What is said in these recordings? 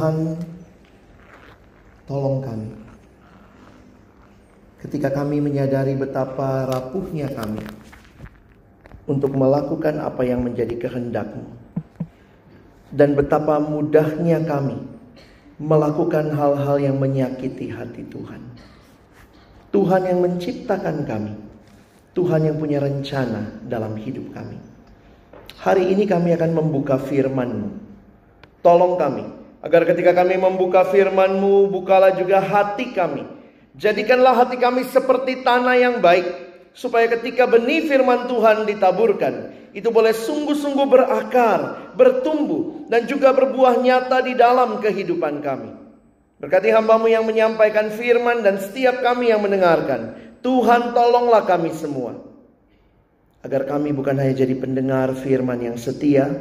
Tuhan, tolong kami. Ketika kami menyadari betapa rapuhnya kami untuk melakukan apa yang menjadi kehendak-Mu. Dan betapa mudahnya kami melakukan hal-hal yang menyakiti hati Tuhan. Tuhan yang menciptakan kami Tuhan yang punya rencana dalam hidup kami. Hari ini kami akan membuka firman-Mu. Tolong kami, agar ketika kami membuka firman-Mu, bukalah juga hati kami. Jadikanlah hati kami seperti tanah yang baik, supaya ketika benih firman Tuhan ditaburkan, itu boleh sungguh-sungguh berakar, bertumbuh, dan juga berbuah nyata di dalam kehidupan kami. Berkati hambamu yang menyampaikan firman dan setiap kami yang mendengarkan. Tuhan tolonglah kami semua. Agar kami bukan hanya jadi pendengar firman yang setia.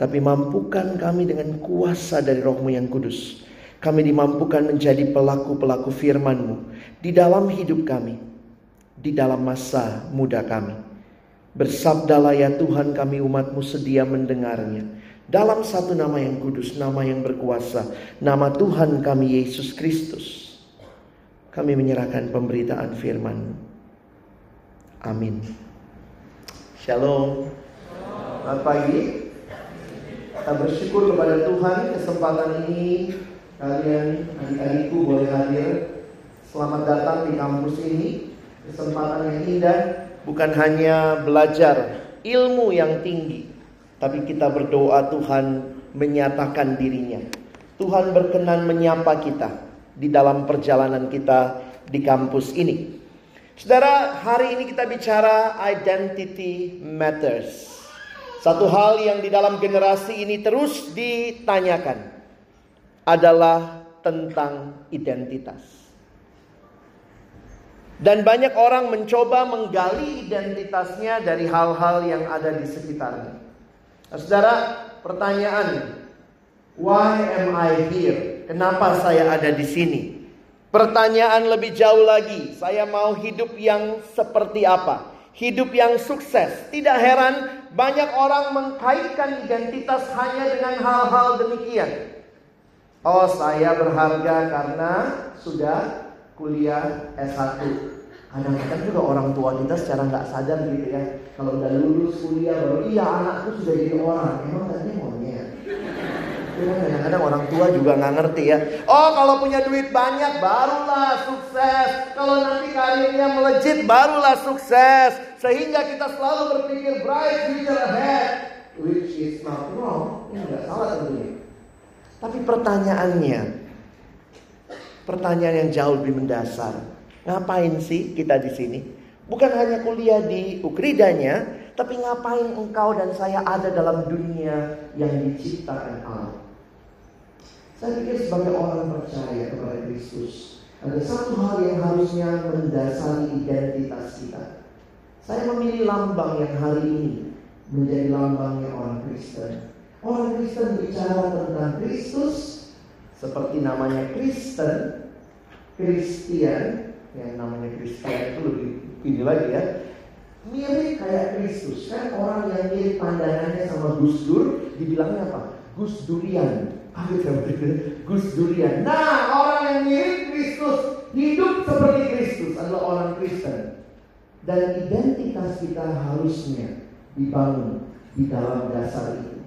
Tapi mampukan kami dengan kuasa dari rohmu yang kudus. Kami dimampukan menjadi pelaku-pelaku firmanmu. Di dalam hidup kami. Di dalam masa muda kami. Bersabdalah ya Tuhan kami umatmu sedia mendengarnya. Dalam satu nama yang kudus, nama yang berkuasa. Nama Tuhan kami Yesus Kristus kami menyerahkan pemberitaan firman. Amin. Shalom. Selamat pagi. Kita bersyukur kepada Tuhan kesempatan ini kalian adik-adikku boleh hadir. Selamat datang di kampus ini. Kesempatan yang indah bukan hanya belajar ilmu yang tinggi, tapi kita berdoa Tuhan menyatakan dirinya. Tuhan berkenan menyapa kita di dalam perjalanan kita di kampus ini. Saudara, hari ini kita bicara identity matters. Satu hal yang di dalam generasi ini terus ditanyakan adalah tentang identitas. Dan banyak orang mencoba menggali identitasnya dari hal-hal yang ada di sekitarnya. Nah, saudara, pertanyaan, why am I here? Kenapa saya ada di sini? Pertanyaan lebih jauh lagi, saya mau hidup yang seperti apa? Hidup yang sukses. Tidak heran banyak orang mengkaitkan identitas hanya dengan hal-hal demikian. Oh, saya berharga karena sudah kuliah S1. Kadang-kadang juga orang tua kita secara nggak sadar gitu ya. Kalau udah lulus kuliah baru, iya anakku sudah jadi orang. Emang tadi maunya kadang-kadang orang tua juga nggak ngerti ya. Oh kalau punya duit banyak barulah sukses. Kalau nanti karirnya melejit barulah sukses. Sehingga kita selalu berpikir bright future ahead. Which is not wrong. Ini nggak salah tentunya. Tapi pertanyaannya. Pertanyaan yang jauh lebih mendasar. Ngapain sih kita di sini? Bukan hanya kuliah di Ukridanya, tapi ngapain engkau dan saya ada dalam dunia yang diciptakan Allah? Saya pikir sebagai orang percaya kepada Kristus, ada satu hal yang harusnya mendasari identitas kita. Saya memilih lambang yang hari ini menjadi lambangnya orang Kristen. Orang Kristen bicara tentang Kristus seperti namanya Kristen, Kristian, yang namanya Kristen itu lebih ini lagi ya. Mirip kayak Kristus kan orang yang mirip pandangannya sama Gus Dur dibilangnya apa? Gus Durian. Gus Durian. Nah, orang yang mirip Kristus, hidup seperti Kristus adalah orang Kristen. Dan identitas kita harusnya dibangun di dalam dasar itu.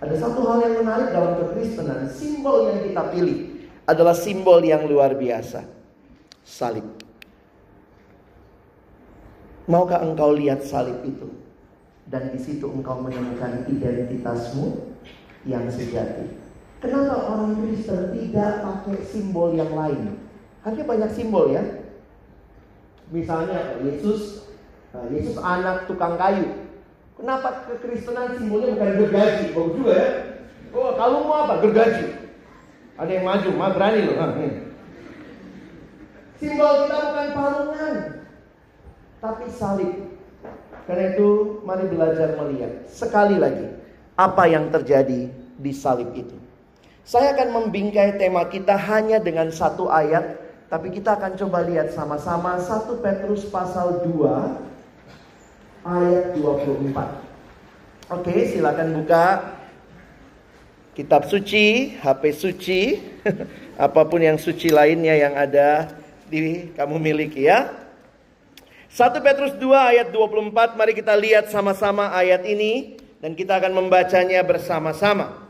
Ada satu hal yang menarik dalam kekristenan, simbol yang kita pilih adalah simbol yang luar biasa. Salib. Maukah engkau lihat salib itu? Dan di situ engkau menemukan identitasmu yang sejati. Kenapa orang Kristen tidak pakai simbol yang lain? Hanya banyak simbol ya. Misalnya Yesus, eh, Yesus anak tukang kayu. Kenapa kekristenan simbolnya bukan gergaji? Bagus juga ya. Oh, kalau mau apa? Gergaji. Ada yang maju, mah berani loh. Simbol kita bukan palungan, tapi salib. Karena itu mari belajar melihat sekali lagi apa yang terjadi di salib itu. Saya akan membingkai tema kita hanya dengan satu ayat, tapi kita akan coba lihat sama-sama 1 Petrus pasal 2 ayat 24. Oke, silakan buka kitab suci, HP suci, apa pun yang suci lainnya yang ada di kamu miliki ya. 1 Petrus 2 ayat 24, mari kita lihat sama-sama ayat ini dan kita akan membacanya bersama-sama.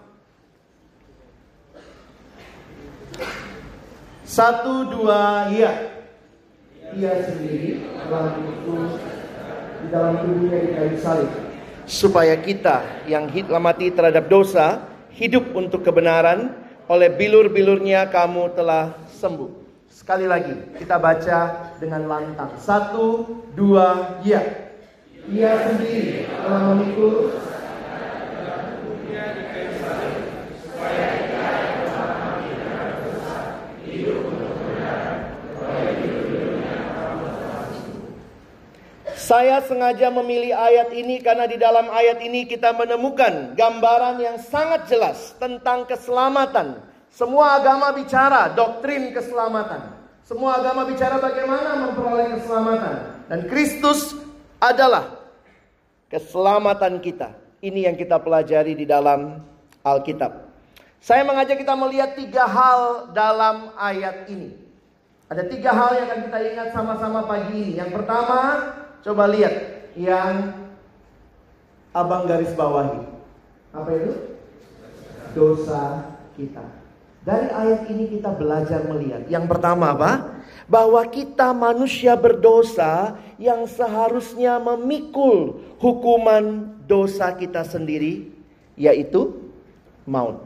Satu dua iya. Ia sendiri telah di dalam tubuhnya di kayu salib. Supaya kita yang mati terhadap dosa, hidup untuk kebenaran, oleh bilur-bilurnya kamu telah sembuh. Sekali lagi, kita baca dengan lantang. Satu, dua, ya. Ia sendiri telah memikul Saya sengaja memilih ayat ini karena di dalam ayat ini kita menemukan gambaran yang sangat jelas tentang keselamatan. Semua agama bicara doktrin keselamatan. Semua agama bicara bagaimana memperoleh keselamatan. Dan Kristus adalah keselamatan kita. Ini yang kita pelajari di dalam Alkitab. Saya mengajak kita melihat tiga hal dalam ayat ini. Ada tiga hal yang akan kita ingat sama-sama pagi ini. Yang pertama, Coba lihat yang abang garis bawahi. Apa itu? Dosa kita. Dari ayat ini kita belajar melihat. Yang pertama apa? Bahwa kita manusia berdosa yang seharusnya memikul hukuman dosa kita sendiri. Yaitu maut.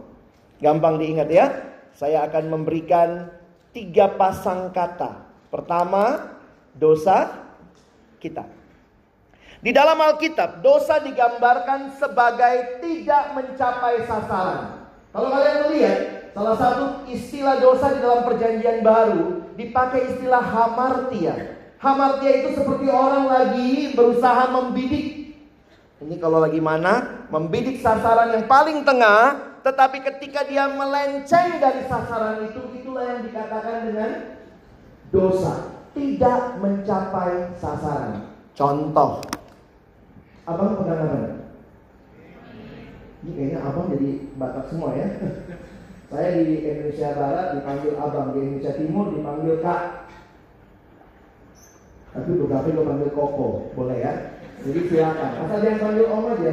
Gampang diingat ya. Saya akan memberikan tiga pasang kata. Pertama, dosa kita. Di dalam Alkitab, dosa digambarkan sebagai tidak mencapai sasaran. Kalau kalian melihat, salah satu istilah dosa di dalam perjanjian baru dipakai istilah hamartia. Hamartia itu seperti orang lagi berusaha membidik. Ini kalau lagi mana? Membidik sasaran yang paling tengah, tetapi ketika dia melenceng dari sasaran itu, itulah yang dikatakan dengan dosa tidak mencapai sasaran. Contoh, abang pegang apa? Ini kayaknya abang jadi Batak semua ya. Saya di Indonesia Barat dipanggil abang, di Indonesia Timur dipanggil kak. Tapi beberapa lo panggil koko, boleh ya? Jadi silakan. Asal jangan panggil om aja.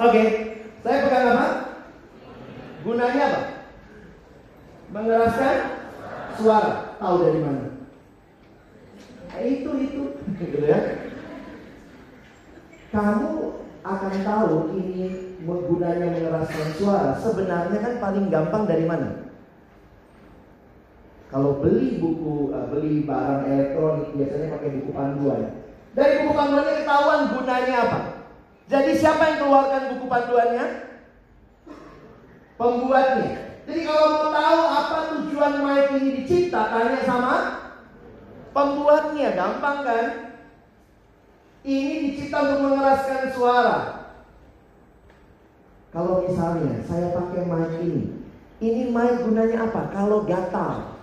Oke, saya pegang apa? Gunanya apa? Mengeraskan suara. Tahu dari mana? Nah, itu itu. Gitu ya. Kamu akan tahu ini gunanya mengeraskan suara. Sebenarnya kan paling gampang dari mana? Kalau beli buku uh, beli barang elektronik biasanya pakai buku panduan. Dari buku panduannya ketahuan gunanya apa? Jadi siapa yang keluarkan buku panduannya? Pembuatnya. Jadi kalau mau tahu apa tujuan mic ini dicipta tanya sama Pembuatnya gampang kan? Ini dicipta untuk mengeraskan suara. Kalau misalnya saya pakai mic ini, ini mic gunanya apa? Kalau gatal.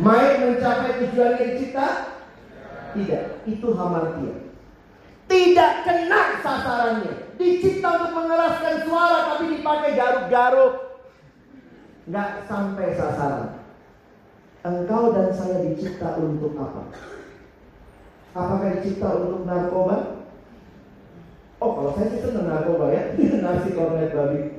Mic mencapai tujuan yang dicipta? Tidak, itu hamartia. Tidak kena sasarannya. Dicipta untuk mengeraskan suara tapi dipakai garuk-garuk. Nggak sampai sasaran. Engkau dan saya dicipta untuk apa? Apakah dicipta untuk narkoba? Oh, kalau saya sih senang narkoba ya, nasi kornet babi.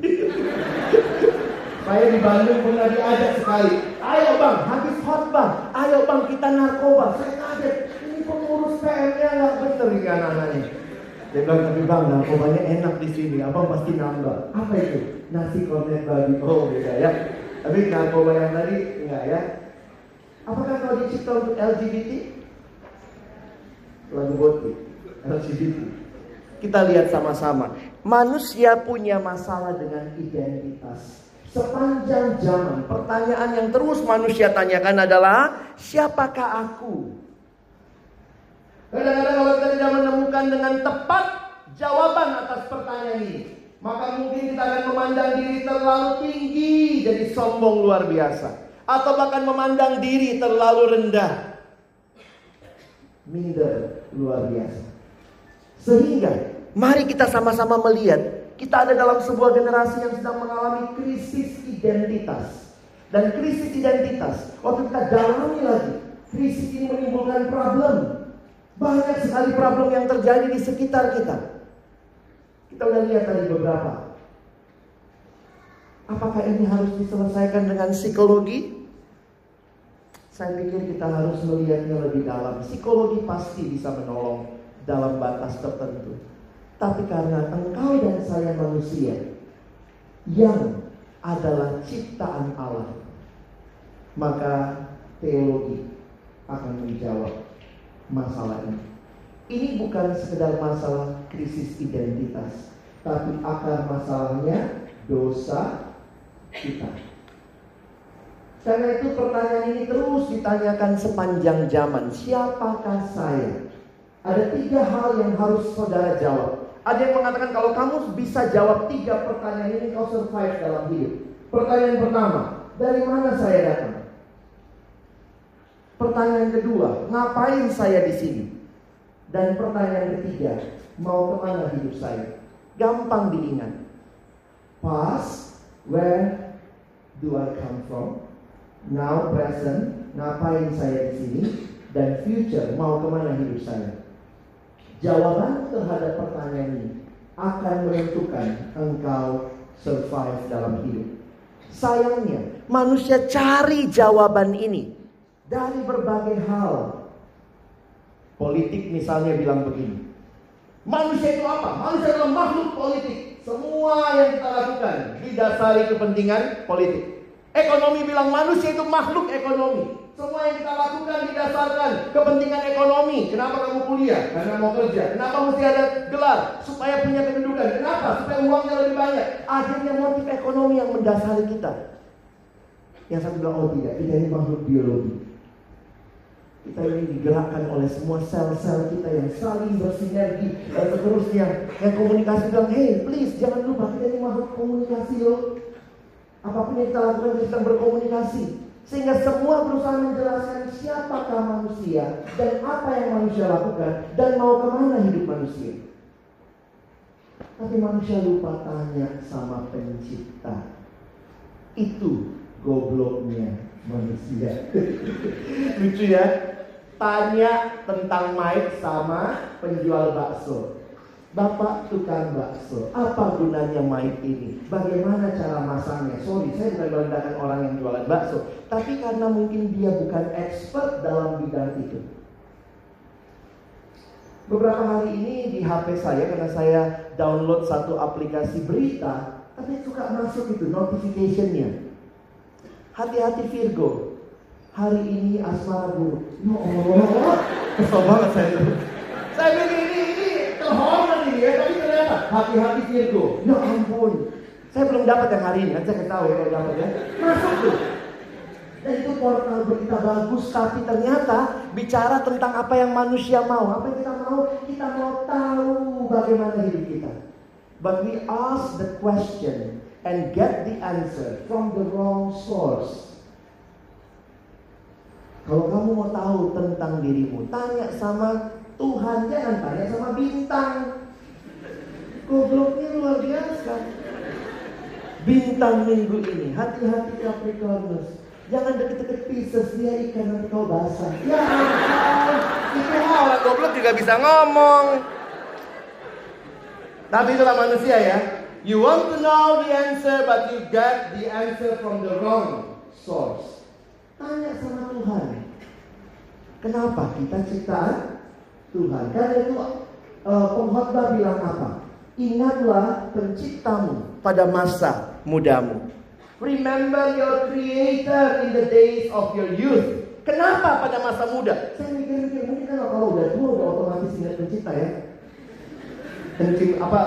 saya di Bandung pernah diajak sekali. Ayo bang, habis bang. Ayo bang, kita narkoba. Saya kaget. Ini pengurus PM-nya nggak bener nih anak-anaknya. Dia bilang, tapi bang, narkobanya enak di sini. Abang pasti nambah. Apa itu? Nasi kornet babi. Oh, beda ya. Tapi narkoba yang tadi enggak ya. Apakah kau dicipta untuk LGBT? Lagu boti. LGBT. Kita lihat sama-sama. Manusia punya masalah dengan identitas. Sepanjang zaman, pertanyaan yang terus manusia tanyakan adalah, siapakah aku? Kadang-kadang kalau kita tidak menemukan dengan tepat jawaban atas pertanyaan ini, maka mungkin kita akan memandang diri terlalu tinggi, jadi sombong luar biasa. Atau bahkan memandang diri terlalu rendah, minder luar biasa. Sehingga mari kita sama-sama melihat kita ada dalam sebuah generasi yang sedang mengalami krisis identitas. Dan krisis identitas, waktu kita dalami lagi, krisis ini menimbulkan problem. Banyak sekali problem yang terjadi di sekitar kita. Kita udah lihat tadi beberapa. Apakah ini harus diselesaikan dengan psikologi? Saya pikir kita harus melihatnya lebih dalam. Psikologi pasti bisa menolong dalam batas tertentu. Tapi karena engkau dan saya manusia yang adalah ciptaan Allah, maka teologi akan menjawab masalah ini. Ini bukan sekedar masalah krisis identitas, tapi akar masalahnya dosa kita. Karena itu pertanyaan ini terus ditanyakan sepanjang zaman. Siapakah saya? Ada tiga hal yang harus saudara jawab. Ada yang mengatakan kalau kamu bisa jawab tiga pertanyaan ini kau survive dalam hidup. Pertanyaan pertama, dari mana saya datang? Pertanyaan kedua, ngapain saya di sini? Dan pertanyaan ketiga, mau ke mana hidup saya? Gampang diingat. Past, where do I come from? Now present, ngapain saya di sini? Dan future, mau ke mana hidup saya? Jawaban terhadap pertanyaan ini akan menentukan engkau survive dalam hidup. Sayangnya, manusia cari jawaban ini dari berbagai hal. Politik misalnya bilang begini. Manusia itu apa? Manusia adalah makhluk politik. Semua yang kita lakukan didasari kepentingan politik. Ekonomi bilang manusia itu makhluk ekonomi. Semua yang kita lakukan didasarkan kepentingan ekonomi. Kenapa kamu kuliah? Karena mau kerja. Kenapa mesti ada gelar? Supaya punya kedudukan. Kenapa? Supaya uangnya lebih banyak. Akhirnya motif ekonomi yang mendasari kita. Yang satu bilang, oh tidak, kita ini makhluk biologi. Kita ini digerakkan oleh semua sel-sel kita yang saling bersinergi dan seterusnya. Yang komunikasi bilang, hey please jangan lupa kita ini makhluk komunikasi loh. Apa pun yang kita lakukan kita berkomunikasi. Sehingga semua berusaha menjelaskan siapakah manusia dan apa yang manusia lakukan dan mau ke mana hidup manusia. Tapi manusia lupa tanya sama pencipta. Itu gobloknya manusia. Lucu ya? Tanya tentang Mike sama penjual bakso. Bapak tukang bakso, apa gunanya main ini? Bagaimana cara masangnya? Sorry, saya bukan merendahkan orang yang jualan bakso, tapi karena mungkin dia bukan expert dalam bidang itu. Beberapa hari ini di HP saya karena saya download satu aplikasi berita, tapi suka masuk itu notificationnya. Hati-hati Virgo, hari ini asmara buruk. Ya Allah, kesel banget saya itu. Saya pikir ini ini terhormat ini ya, tapi ternyata hati-hati Virgo. Ya ampun, saya belum dapat yang hari ini, saya tahu ya kalau dapat ya. Masuk tuh. Dan itu portal berita bagus, tapi ternyata bicara tentang apa yang manusia mau. Apa yang kita mau? Kita mau tahu bagaimana hidup kita. But we ask the question and get the answer from the wrong source. Kalau kamu mau tahu tentang dirimu, tanya sama Tuhan, jangan tanya sama bintang. Gobloknya luar biasa. Bintang minggu ini, hati-hati Capricornus. Jangan deket-deket Pisces, dia ikan nanti kau basah. Ya itu orang goblok juga bisa ngomong. Tapi itulah manusia ya. You want to know the answer, but you get the answer from the wrong source. Tanya sama Tuhan. Kenapa kita ciptaan Tuhan? Karena itu uh, pengkhotbah bilang apa? Ingatlah penciptamu pada masa mudamu. Remember your creator in the days of your youth. Kenapa pada masa muda? Saya mikir-mikir, mungkin kan kalau udah tua udah otomatis ingat pencipta ya. kencing apa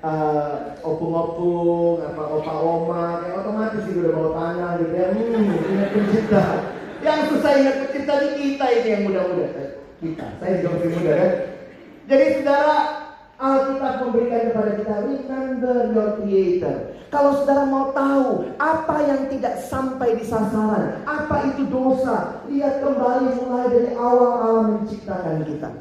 uh, opung-opung, apa opa oma, kayak otomatis itu udah bawa tangan gitu ya. Hmm, ingat pencipta. Yang susah ingat pencipta di kita ini yang muda-muda. Eh, kita, saya juga masih muda kan. Jadi saudara, Alkitab memberikan kepada kita remember your creator. Kalau saudara mau tahu apa yang tidak sampai di sasaran, apa itu dosa, lihat kembali mulai dari awal Allah menciptakan kita.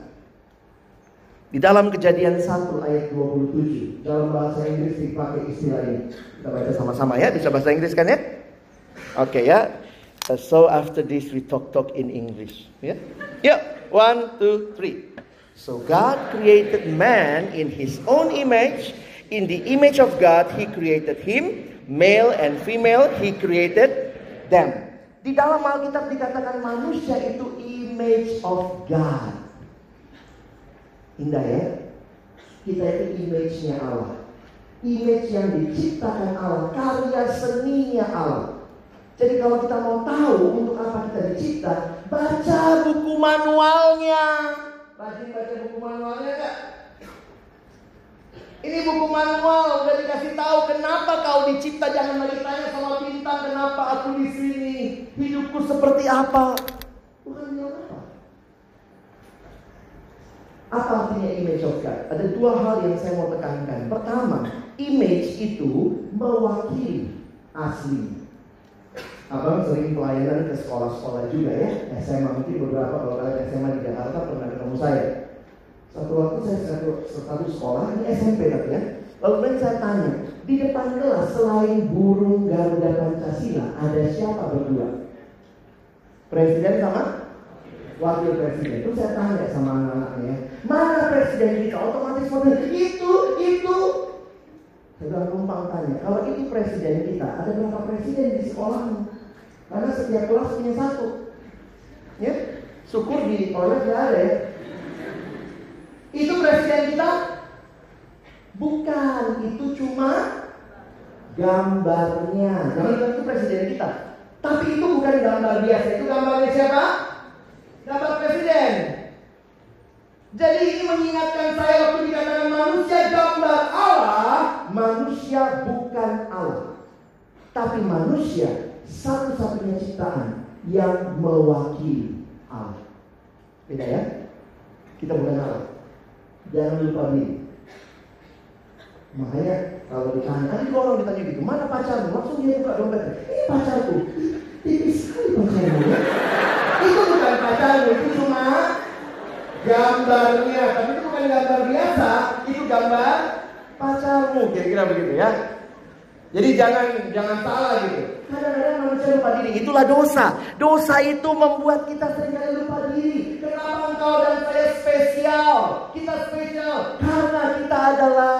Di dalam kejadian 1 ayat 27 Dalam bahasa Inggris dipakai istilah ini Kita baca sama-sama ya Bisa bahasa Inggris kan ya Oke okay, ya So after this we talk-talk in English Ya yeah? Yuk One, two, three So God created man in his own image In the image of God he created him Male and female he created them Di dalam Alkitab dikatakan manusia itu image of God Indah ya. Kita itu image-nya Allah. Image yang diciptakan Allah, karya seninya Allah. Jadi kalau kita mau tahu untuk apa kita dicipta, baca buku manualnya. Rajin baca buku manualnya enggak? Ini buku manual udah dikasih tahu kenapa kau dicipta. Jangan lagi tanya sama bintang kenapa aku di sini. Hidupku seperti apa? Bukan apa. Apa artinya image of God? Ada dua hal yang saya mau tekankan. Pertama, image itu mewakili asli. Abang sering pelayanan ke sekolah-sekolah juga ya. SMA mungkin beberapa kalau kalian SMA di Jakarta pernah ketemu saya. Satu waktu saya satu, satu sekolah, ini SMP tapi ya. Lalu kemudian saya tanya, di depan kelas selain burung Garuda Pancasila, ada siapa berdua? Presiden sama wakil presiden. Itu saya tanya sama anak-anaknya, mana presiden kita? Otomatis mobil itu, itu. Saya numpang tanya, kalau itu presiden kita, ada berapa presiden di sekolah? Karena setiap kelas punya satu. Ya, syukur di toilet tidak ada ya. Itu presiden kita? Bukan, itu cuma gambarnya. Jangan itu presiden kita. Tapi itu bukan gambar biasa, itu gambarnya siapa? Gambar presiden. Jadi ini mengingatkan saya waktu dikatakan manusia gambar Allah, manusia bukan Allah. Tapi manusia satu-satunya ciptaan yang mewakili Allah. Beda ya? Kita bukan Allah. Jangan lupa ini. Makanya kalau ditanya, nanti kalau orang ditanya gitu, mana pacarmu? Langsung dia buka dompetnya. Ini pacarku. Tipis sekali pacarmu. Itu bukan pacarmu, itu cuma gambarnya. Tapi itu bukan gambar biasa, itu gambar pacarmu. Kira-kira begitu ya. Jadi jangan jangan salah gitu. Kadang-kadang manusia lupa diri. Itulah dosa. Dosa itu membuat kita sering kali lupa diri. Kenapa engkau dan saya spesial? Kita spesial karena kita adalah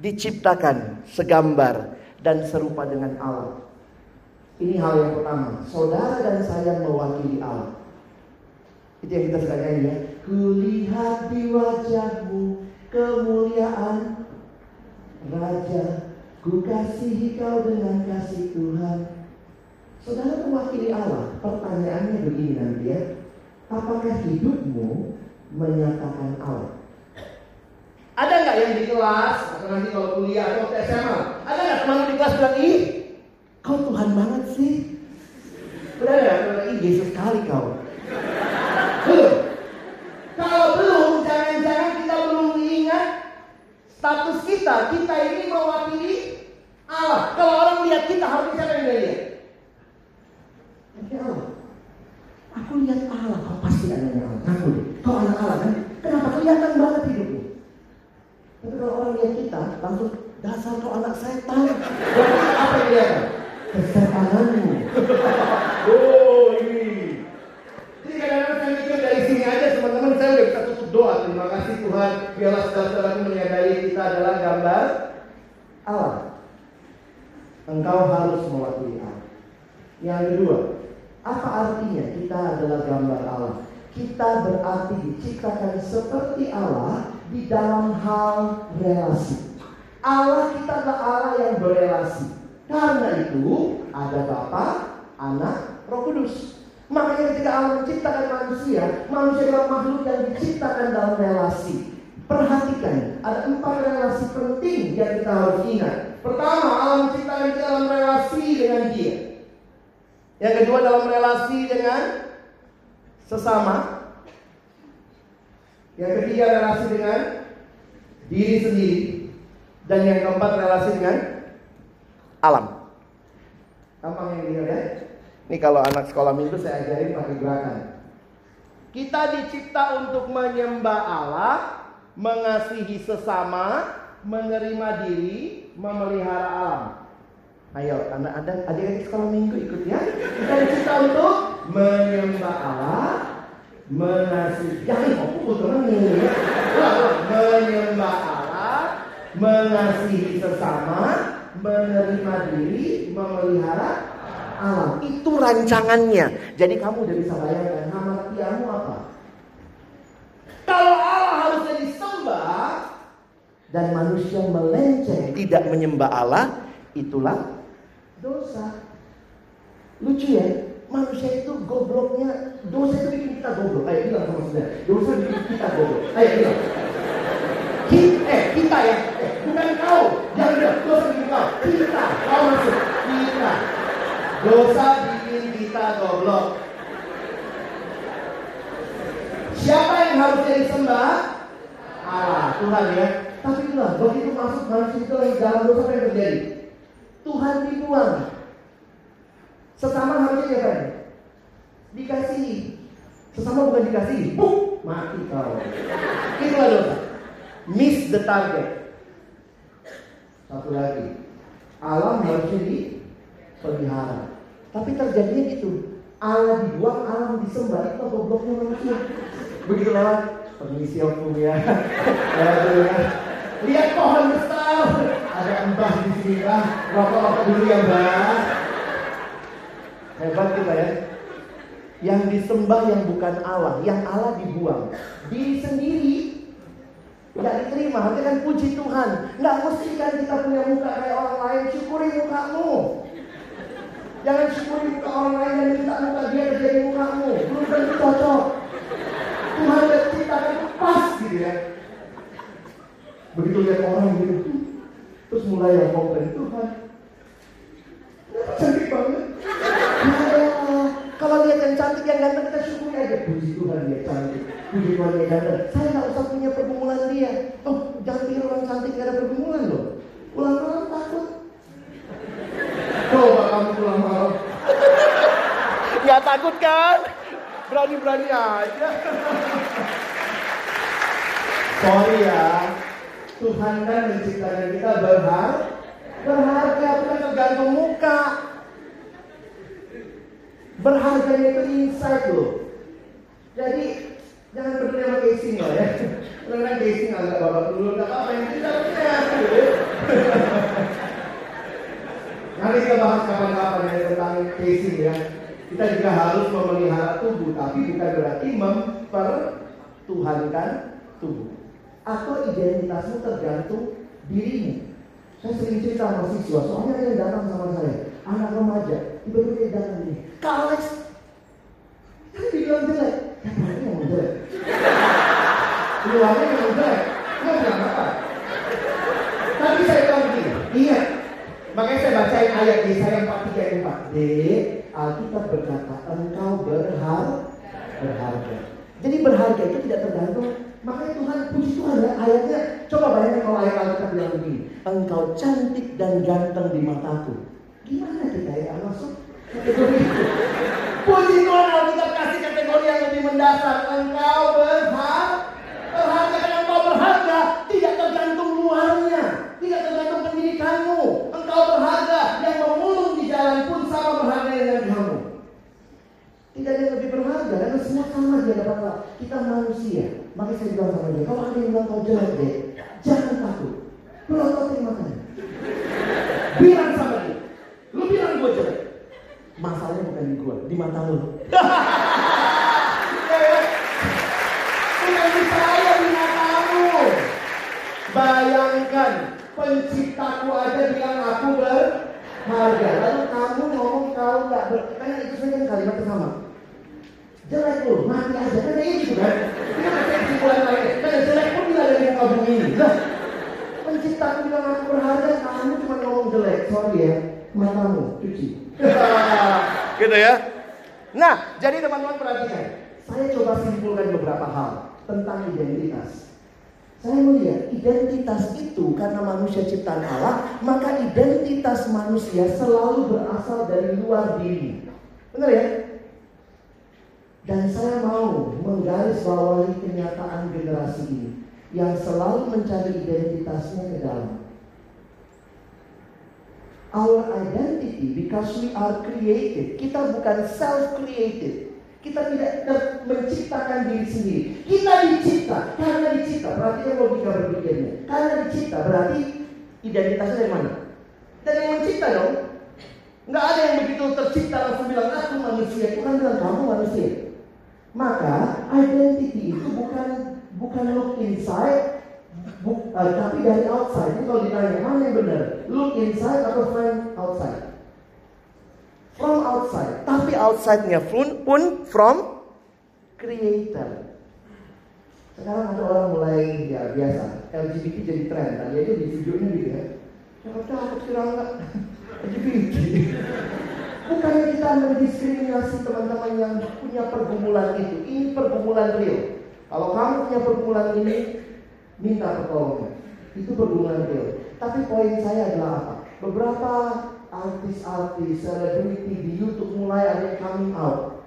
diciptakan segambar dan serupa dengan Allah. Ini hal yang pertama. Saudara dan saya mewakili Allah. Itu yang kita suka nyanyi ya. Kulihat di wajahmu kemuliaan Raja. Ku kasihi kau dengan kasih Tuhan. Saudara mewakili Allah. Pertanyaannya begini nanti ya. Apakah hidupmu menyatakan Allah? Ada nggak yang di kelas atau nanti kalau kuliah atau SMA? Ada nggak teman di kelas bilang ih Kau Tuhan banget sih. Udah ya, ini Yesus sekali kau. Kalau belum, jangan-jangan kita belum ingat status kita. Kita ini mewakili Allah. Kalau orang lihat kita, harus siapa yang lihat? Allah. Aku lihat Allah, kau pasti anaknya Allah. Aku deh, kau anak Allah kan? Kenapa kelihatan banget hidupmu? Tapi kalau orang lihat kita, langsung dasar kau anak setan. apa yang kelihatan? kesetanganmu. oh ini. Jadi kadang-kadang saya mikir dari sini aja teman-teman saya udah bisa tutup doa. Terima kasih Tuhan. Biarlah saudara-saudaraku menyadari kita adalah gambar Allah. Engkau harus mewakili Allah. Yang kedua, apa artinya kita adalah gambar Allah? Kita berarti diciptakan seperti Allah di dalam hal relasi. Allah kita adalah Allah yang berelasi. Karena itu ada Bapa, Anak, Roh Kudus. Makanya ketika Allah menciptakan manusia, manusia adalah makhluk yang diciptakan dalam relasi. Perhatikan, ada empat relasi penting yang kita harus ingat. Pertama, Allah menciptakan kita dalam relasi dengan dia. Yang kedua dalam relasi dengan sesama. Yang ketiga relasi dengan diri sendiri. Dan yang keempat relasi dengan alam. Gampang yang dilihat ya. Ini kalau anak sekolah minggu saya ajarin pakai gerakan. Kita dicipta untuk menyembah Allah, mengasihi sesama, menerima diri, memelihara alam. Ayo, anak ada adik-adik sekolah minggu ikut ya. Kita dicipta untuk menyembah Allah, mengasihi. Jangan fokus teman Menyembah Allah, mengasihi sesama, menerima diri, memelihara alam. Itu rancangannya. Jadi kamu udah bisa bayangkan nama kamu apa? Kalau Allah harusnya disembah dan manusia melenceng tidak menyembah Allah, itulah dosa. Lucu ya, manusia itu gobloknya, dosa itu bikin kita goblok. Ayo bilang sama saudara, dosa bikin kita goblok. Ayo bilang. Kita, eh kita ya, eh, bukan kau. Jangan bilang dosa bikin kau. Kita, kau masuk. Kita. Dosa bikin kita goblok. Siapa yang harusnya disembah? Allah, Tuhan ya. Tapi itulah, begitu masuk manusia itu lagi dalam dosa yang terjadi? Tuhan dibuang. Sesama harusnya apa? Dikasihi. Sesama bukan dikasih, buk, mati kau. Itulah dosa. Miss the target. Satu lagi. Alam harusnya dipelihara. Tapi terjadinya gitu. Allah dibuang, alam disembah. Itu gobloknya manusia. Begitu lewat, permisi om ya. ya. Lihat pohon besar. Ada embah di sini lah. Rokok-rokok dulu ya mbak. Hebat kita ya. Yang disembah yang bukan Allah, yang Allah dibuang. Diri sendiri tidak diterima, nanti kan puji Tuhan. Nggak mesti kan kita punya muka kayak orang lain, syukuri mukamu. Jangan syukuri muka orang lain dan minta muka dia jadi mukamu. Belum tentu cocok. Tuhan ciptakan pas gitu ya. Begitu lihat orang gitu, terus mulai yang komplain Tuhan. Cantik banget. Ya kalau lihat yang cantik yang ganteng kita syukuri aja. Puji Tuhan dia cantik. Puji Tuhan dia ganteng. Saya nggak usah punya pergumulan dia. Oh jangan pikir orang cantik gak ada pergumulan loh. Pulang malam takut. Coba kamu pulang malam. Gak takut kan? Berani-berani aja. Sorry ya. Tuhan kan menciptakan kita berharga. Berharga bukan tergantung muka. Berharganya itu insight loh. Jadi jangan peduli sama casing loh ya. Karena casing agak bapak dulu, nggak apa-apa yang tidak sehat gitu. Nanti kita bahas kapan-kapan ya tentang casing ya. Kita juga harus memelihara tubuh, tapi bukan berarti mempertuhankan tubuh. Atau identitasmu tergantung dirimu. Saya sering cerita sama siswa, soalnya ada yang datang sama saya, anak remaja, tiba-tiba dia datang ini, Kak Alex, kan dibilang jelek, ya berarti yang jelek. Luarnya yang jelek, nggak bilang apa. Tapi saya bilang begini, ingat, makanya saya bacain ayat Yesaya 43 ayat 4. D, Alkitab berkata, engkau berharga. berharga. Jadi berharga itu tidak tergantung Makanya Tuhan, puji Tuhan ya ayatnya. Coba bayangkan kalau ayat Alkitab bilang begini. Engkau cantik dan ganteng di mataku. Gimana kita ya masuk? Puji Tuhan Alkitab kasih kategori yang lebih mendasar. Engkau. Berharga karena engkau berharga. Tidak tergantung luarnya. Tidak tergantung pendidikanmu. Engkau berharga. Yang memulung di jalan pun sama berharga dengan kamu. Tidak ada yang lebih berharga karena semua sama di hadapan Allah. Kita manusia. Makanya saya bilang sama dia, kalau ada yang bilang kau jelek deh, jangan takut. Pelototin matanya. Bilang sama dia, lu bilang gue jelek. Masalahnya bukan di gue, di mata lu. Bukan di saya, di matamu. Bayangkan, penciptaku aja bilang aku berharga. Lalu kamu ngomong kau nggak ber... Karena itu saja kalimat sama jelek lu, mati aja kan kayak gitu kan. Kita kasih kesimpulan lain. Kan jelek pun tidak dari muka muka bumi ini. Nah, pencipta bilang aku berharga, kamu cuma ngomong jelek. Sorry ya, matamu cuci. gitu ya. Nah, jadi teman-teman perhatikan. Saya coba simpulkan beberapa hal tentang identitas. Saya melihat identitas itu karena manusia ciptaan Allah, maka identitas manusia selalu berasal dari luar diri. Benar ya? Dan saya mau menggarisbawahi kenyataan generasi ini yang selalu mencari identitasnya ke dalam. Our identity because we are created. Kita bukan self-created. Kita tidak menciptakan diri sendiri. Kita dicipta karena dicipta. Perhatikan logika berpikirnya. Karena dicipta berarti identitasnya dari mana? Dan yang mencipta dong. Nggak ada yang begitu tercipta langsung bilang aku manusia. Tuhan bilang kamu manusia. Maka identity itu bukan bukan look inside, bu, uh, tapi dari outside. Ini kalau ditanya mana yang benar, look inside atau find outside? from outside. Tapi outside-nya pun, pun from creator. Sekarang ada orang mulai ya biasa LGBT jadi tren. Tadi aja di videonya gitu ya. Ya udah aku kira LGBT. Kita mendiskriminasi teman-teman yang punya pergumulan itu. Ini pergumulan real. Kalau kamu punya pergumulan ini, minta pertolongan. Itu pergumulan real. Tapi poin saya adalah apa? Beberapa artis-artis, selebriti di YouTube mulai ada yang coming out.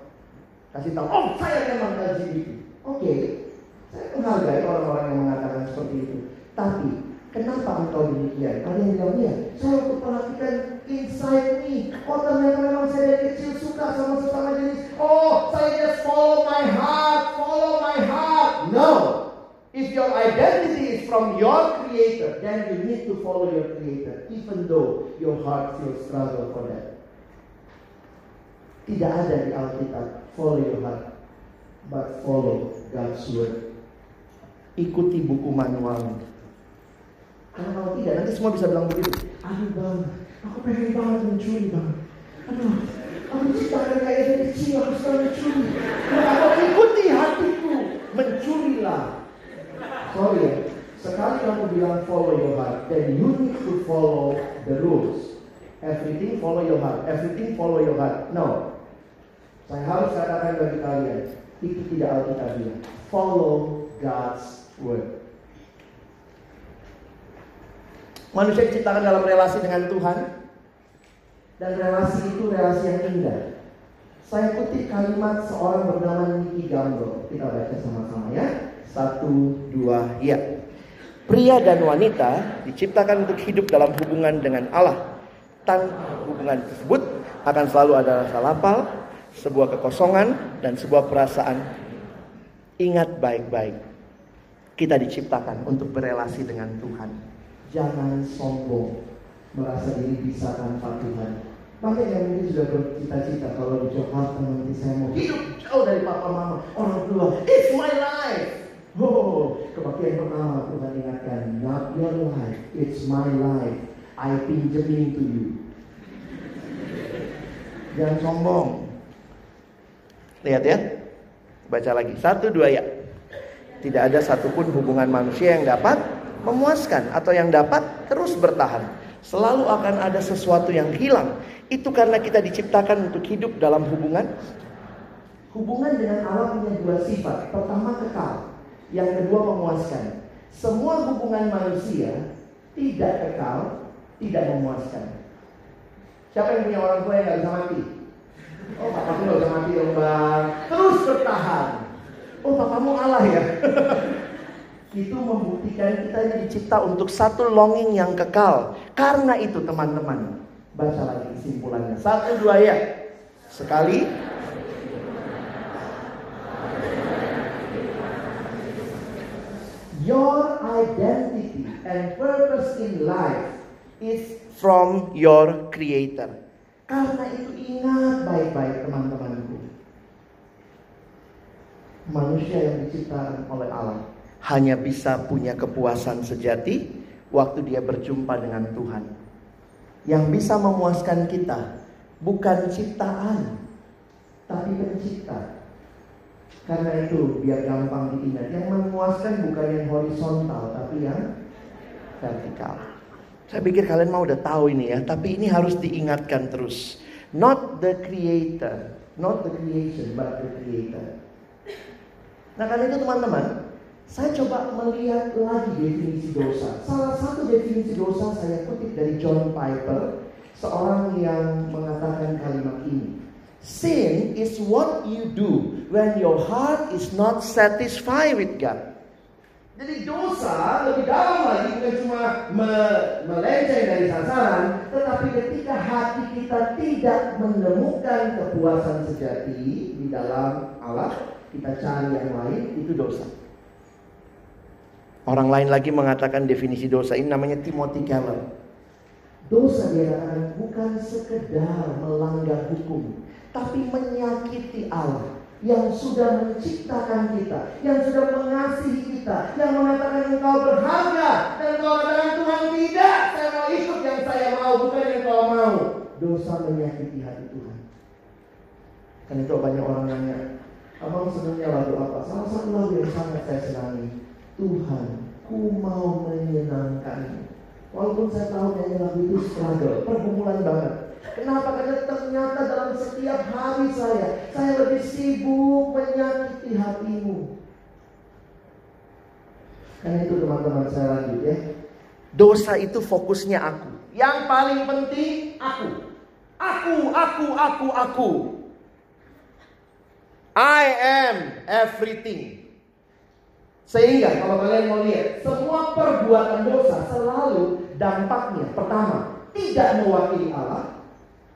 Kasih tahu, oh saya memang LGBT. Oke, okay. saya menghargai orang-orang yang mengatakan seperti itu. Tapi kenapa engkau demikian? Ada yang bilang, ya, saya untuk perhatikan inside me. Oh ternyata memang saya dari kecil suka sama sesama jenis. Oh, saya just follow my heart, follow my heart. No, If your identity is from your creator, then you need to follow your creator, even though your heart feels struggle for that. Tidak ada di Alkitab, follow your heart, but follow God's word. Ikuti buku manual. Karena kalau tidak, nanti semua bisa bilang begitu. Aduh bang, aku pengen banget mencuri bang. Aduh, aku ciptakan kayak dari kecil, aku suka mencuri. Nah, aku ikuti hatiku, mencurilah sorry ya, sekali kamu bilang follow your heart, then you need to follow the rules. Everything follow your heart, everything follow your heart. No. Saya harus katakan bagi kalian, itu tidak Alkitabiah. Follow God's word. Manusia diciptakan dalam relasi dengan Tuhan dan relasi itu relasi yang indah. Saya kutip kalimat seorang bernama Niki Gambo. Kita baca sama-sama ya. Satu, dua, ya. Pria dan wanita diciptakan untuk hidup dalam hubungan dengan Allah. Tanpa hubungan tersebut akan selalu ada rasa lapar, sebuah kekosongan, dan sebuah perasaan. Ingat baik-baik, kita diciptakan untuk berelasi dengan Tuhan. Jangan sombong, merasa diri bisa tanpa Tuhan. Banyak yang mungkin sudah bercita-cita kalau di Jakarta nanti saya mau hidup jauh dari papa mama, orang tua. It's my life. Oh, kebaktian pertama Tuhan ingatkan, not your life, it's my life. I pinjemin to you. Jangan sombong. Lihat ya. Baca lagi. Satu, dua ya. Tidak ada satupun hubungan manusia yang dapat memuaskan atau yang dapat terus bertahan. Selalu akan ada sesuatu yang hilang. Itu karena kita diciptakan untuk hidup dalam hubungan. Hubungan dengan Allah punya dua sifat. Pertama kekal. Yang kedua memuaskan. Semua hubungan manusia tidak kekal, tidak memuaskan. Siapa yang punya orang tua yang gak bisa mati? Oh, papamu gak bisa mati, dong bang. Terus bertahan. Oh, papamu Allah ya. itu membuktikan kita dicipta untuk satu longing yang kekal. Karena itu teman-teman, baca lagi kesimpulannya. Satu dua ya. Sekali, Your identity and purpose in life is from your creator. Karena itu ingat baik-baik teman-temanku. Manusia yang diciptakan oleh Allah hanya bisa punya kepuasan sejati waktu dia berjumpa dengan Tuhan. Yang bisa memuaskan kita bukan ciptaan, tapi pencipta. Karena itu biar gampang diingat. Yang memuaskan bukan yang horizontal tapi yang vertikal. Saya pikir kalian mau udah tahu ini ya, tapi ini harus diingatkan terus. Not the creator, not the creation, but the creator. Nah karena itu teman-teman, saya coba melihat lagi definisi dosa. Salah satu definisi dosa saya kutip dari John Piper, seorang yang mengatakan kalimat ini. Sin is what you do when your heart is not satisfied with God. Jadi dosa lebih dalam lagi bukan cuma me melenceng dari sasaran, tetapi ketika hati kita tidak menemukan kepuasan sejati di dalam Allah, kita cari yang lain, itu dosa. Orang lain lagi mengatakan definisi dosa ini namanya Timothy Keller. Dosa dia bukan sekedar melanggar hukum, tapi menyakiti Allah yang sudah menciptakan kita, yang sudah mengasihi kita, yang mengatakan engkau berharga dan engkau katakan Tuhan tidak, saya mau ikut yang saya mau, bukan yang kau mau. Dosa menyakiti hati Tuhan. Kan itu banyak orang nanya, abang senangnya lagu apa? Salah satu lagu yang sangat saya senangi, Tuhan, ku mau menyenangkanmu. Walaupun saya tahu nyanyi lagu itu struggle, pergumulan banget. Kenapa? Karena ternyata dalam setiap hari saya, saya lebih sibuk menyakiti hatimu. Karena itu teman-teman saya lanjut ya. Dosa itu fokusnya aku. Yang paling penting aku. Aku, aku, aku, aku. I am everything. Sehingga kalau kalian mau lihat, semua perbuatan dosa selalu dampaknya pertama tidak mewakili Allah,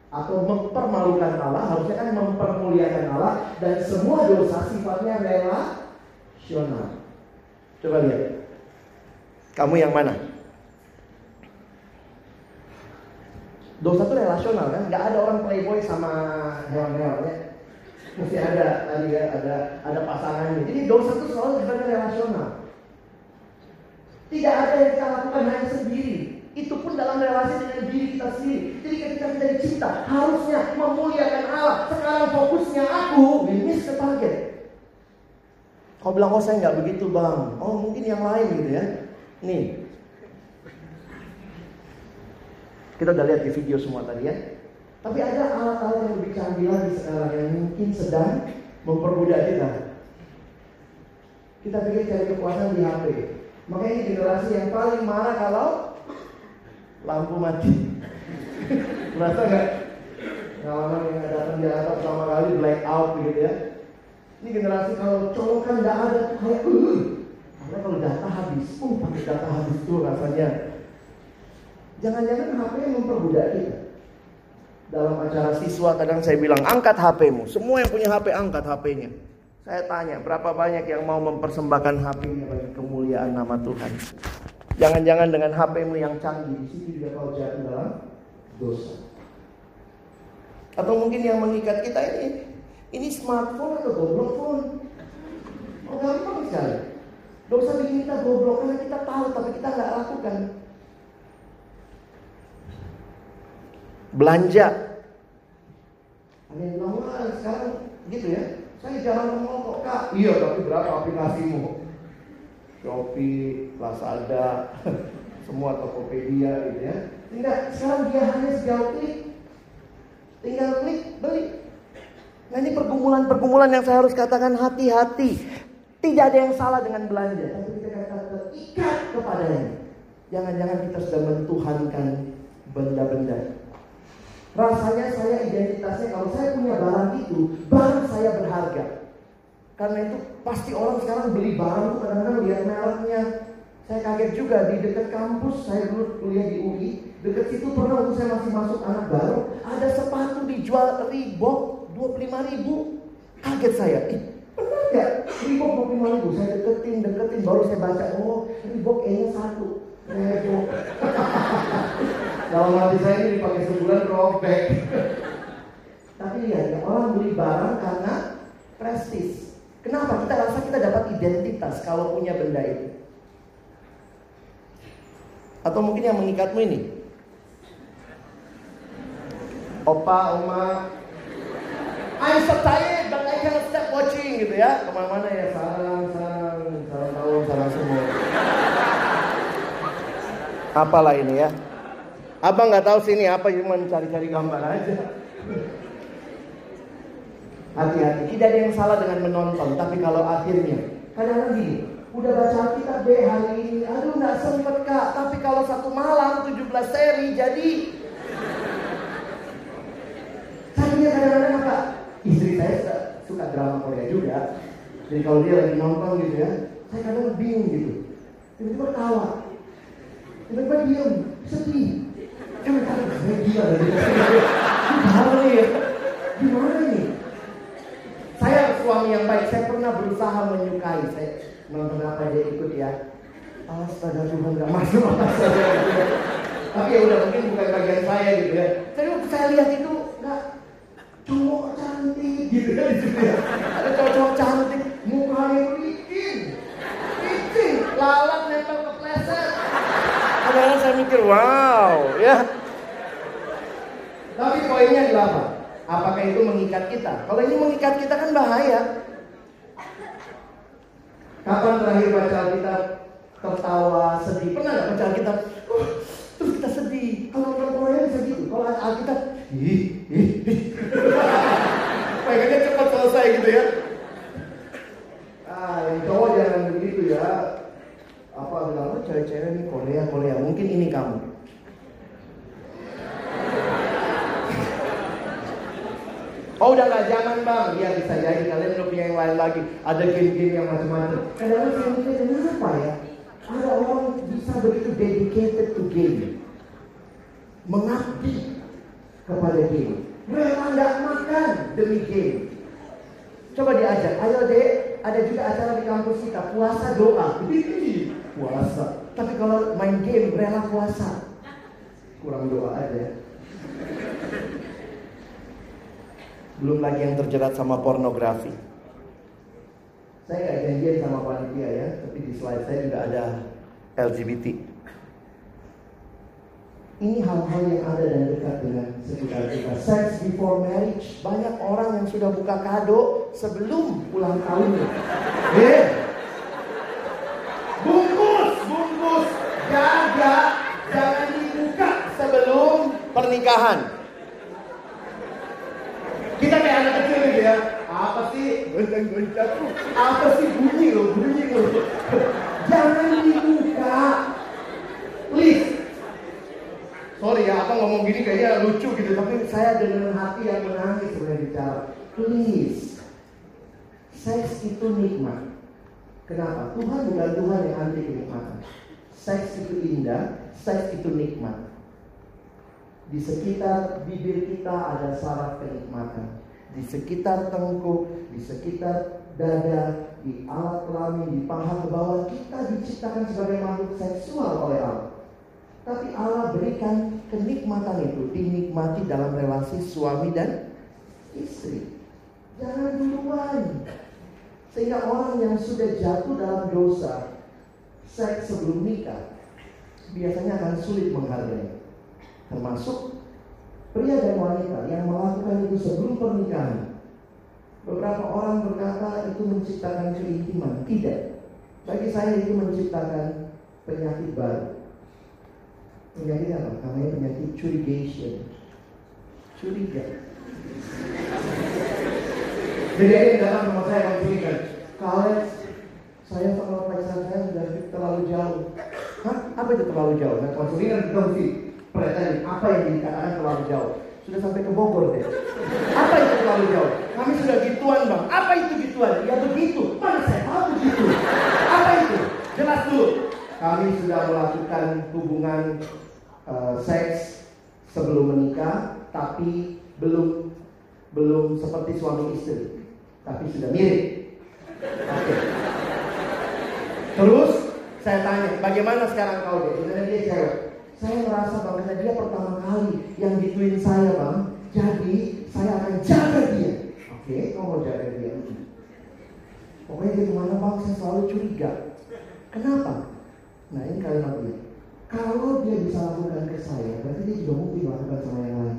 atau mempermalukan Allah, harusnya kan mempermuliakan Allah dan semua dosa sifatnya relasional. Coba lihat. Kamu yang mana? Dosa itu relasional kan? Gak ada orang playboy sama hewan-hewan ya. Mesti ada tadi ya, ada ada pasangannya. Jadi dosa itu selalu sifatnya relasional. Tidak ada yang kita lakukan hanya sendiri. Itu pun dalam relasi dengan diri kita sendiri. Jadi ketika kita dicinta, harusnya memuliakan Allah. Sekarang fokusnya aku, miss ke. Kau bilang, oh saya nggak begitu bang. Oh mungkin yang lain gitu ya. Nih. Kita udah lihat di video semua tadi ya. Tapi ada alat-alat yang lebih canggih lagi sekarang yang mungkin sedang mempermudah kita. Kita pikir cari kepuasan di HP. Makanya ini generasi yang paling marah kalau lampu mati. Merasa nggak? Pengalaman yang datang di atas pertama kali black out gitu ya. Ini generasi kalau cowok kan nggak ada tuh kayak uh. Karena kalau data habis, uh pakai data habis tuh rasanya. Jangan-jangan HP yang memperbudak kita. Dalam acara siswa kadang saya bilang angkat HP-mu. Semua yang punya HP angkat HP-nya. Saya tanya berapa banyak yang mau mempersembahkan HP-nya bagi kemuliaan nama Tuhan. Jangan-jangan dengan HP-mu yang canggih di situ juga kau jatuh dalam dosa. Atau mungkin yang mengikat kita ini ini smartphone atau goblok phone? Oh gampang sekali. Dosa bikin kita goblok karena kita tahu tapi kita nggak lakukan. Belanja. Bilang, wah sekarang gitu ya. Saya jangan ngomong kok kak. Iya tapi berapa aplikasimu? Shopee, Lazada, semua Tokopedia gitu ya. Tinggal sekarang dia hanya sejauh klik. Tinggal klik, beli. Nah ini pergumulan-pergumulan yang saya harus katakan hati-hati. Tidak ada yang salah dengan belanja. Tapi kita katakan terikat kepadanya. Jangan-jangan kita sudah mentuhankan benda-benda. Rasanya saya identitasnya kalau saya punya barang itu, barang saya berharga. Karena itu pasti orang sekarang beli barang itu kadang-kadang lihat mereknya. Saya kaget juga di dekat kampus, saya dulu kuliah di UI. Dekat situ pernah waktu saya masih masuk anak baru, ada sepatu dijual Reebok 25 ribu. Kaget saya, ih benar? Reebok 25 ribu, saya deketin, deketin, baru saya baca, oh Reebok E-nya satu. Reebok. Dalam hati saya ini dipakai sebulan robek. Tapi lihat ya, orang beli barang karena prestis. Kenapa? Kita rasa kita dapat identitas kalau punya benda itu. Atau mungkin yang mengikatmu ini. Opa, Oma, I'm so tired but I cannot stop watching. gitu ya. Ke mana-mana ya sarang, sarang, sarang tahun, sarang semua. Apalah ini ya. Abang nggak tahu sini apa cuma cari-cari gambar aja. Hati-hati, tidak ada yang salah dengan menonton, tapi kalau akhirnya kadang-kadang gini, udah baca kita B hari ini, aduh nggak sempet kak, tapi kalau satu malam 17 seri jadi Tadinya kadang-kadang apa? Istri saya suka drama Korea juga. Jadi kalau dia lagi nonton gitu ya, saya kadang bingung gitu. Tiba-tiba tawa. Tiba-tiba diam, sedih. Eh, bentar, saya gila dari Gimana nih ya? Gimana nih? Saya suami yang baik, saya pernah berusaha menyukai. Saya nonton apa dia ikut ya. Astaga Tuhan gak masuk gitu ya. Tapi ya udah mungkin bukan bagian saya gitu ya. Tapi saya lihat itu nggak cowok cantik gitu kan di situ ya. Ada cowok-cowok cantik, mukanya licin, licin, lalat nempel ke pleset. Kadang-kadang saya mikir, wow, ya. Tapi poinnya adalah apa? Apakah itu mengikat kita? Kalau ini mengikat kita kan bahaya. Kapan terakhir baca kita tertawa sedih? Pernah nggak baca kita? Uh, terus kita sedih. Kalau orang Korea bisa gitu. Kalau Alkitab, ih, ih, ih. Pengennya cepat selesai gitu ya. Ah, yang cowok jangan begitu ya. Apa bilang, oh cewek-cewek nih Korea, Korea. Mungkin ini kamu. Oh udah gak jangan bang, ya bisa jadi kalian udah punya yang lain lagi. Ada game-game yang macam-macam. Kadang-kadang saya mikir kenapa ya? Ada orang bisa begitu dedicated to game, mengabdi kepada game. Rela nggak makan demi game. Coba diajak, ayo dek, ada juga acara di kampus kita puasa doa. puasa. Tapi kalau main game rela puasa, kurang doa aja. Belum lagi yang terjerat sama pornografi. Saya nggak janjian sama panitia ya, tapi di slide saya juga ada LGBT. Ini hal-hal yang ada dan dekat dengan sekitar kita. Sex before marriage, banyak orang yang sudah buka kado sebelum ulang tahunnya. Yeah. Bungkus, bungkus, jaga, jangan dibuka sebelum pernikahan. Kita kayak anak kecil gitu ya. Apa sih? Goncang-goncang. Apa sih bunyi loh, bunyi loh. Jangan dibuka. Please. Sorry ya, apa ngomong gini kayaknya lucu gitu. Tapi saya dengan hati yang menangis sebenarnya bicara. Please. Seks itu nikmat. Kenapa? Tuhan bukan Tuhan yang anti kenikmatan. Seks itu indah, seks itu nikmat. Di sekitar bibir kita ada saraf kenikmatan. Di sekitar tengkuk, di sekitar dada, di alat kelamin, di paha ke bawah, kita diciptakan sebagai makhluk seksual oleh Allah. Tapi Allah berikan kenikmatan itu dinikmati dalam relasi suami dan istri. Jangan duluan. Sehingga orang yang sudah jatuh dalam dosa seks sebelum nikah biasanya akan sulit menghargai termasuk pria dan wanita yang melakukan itu sebelum pernikahan. Beberapa orang berkata itu menciptakan keintiman. Tidak. Bagi saya itu menciptakan penyakit baru. Penyakit apa? Namanya penyakit curigation. Curiga. Jadi ada yang datang sama saya mencurigai. Kalian saya sama pacar saya sudah terlalu jauh. Hah? Apa itu terlalu jauh? Nah, konsulinan kita perhatian apa yang dikatakan terlalu jauh. Sudah sampai ke Bogor deh. Apa itu terlalu jauh? Kami sudah gituan bang. Apa itu gituan? Ya begitu. Mana saya tahu begitu. Apa itu? Jelas dulu. Kami sudah melakukan hubungan uh, seks sebelum menikah, tapi belum belum seperti suami istri, tapi sudah mirip. Okay. Terus saya tanya, bagaimana sekarang kau deh? Sebenarnya dia cewek. Saya merasa bang, karena dia pertama kali yang gituin saya bang. Jadi saya akan jaga dia. Oke, okay, kau mau jaga dia. Pokoknya dia ke mana bang, saya selalu curiga. Kenapa? Nah ini kalimat dia. Kalau dia bisa lakukan ke saya, berarti dia juga mungkin lakukan sama yang lain.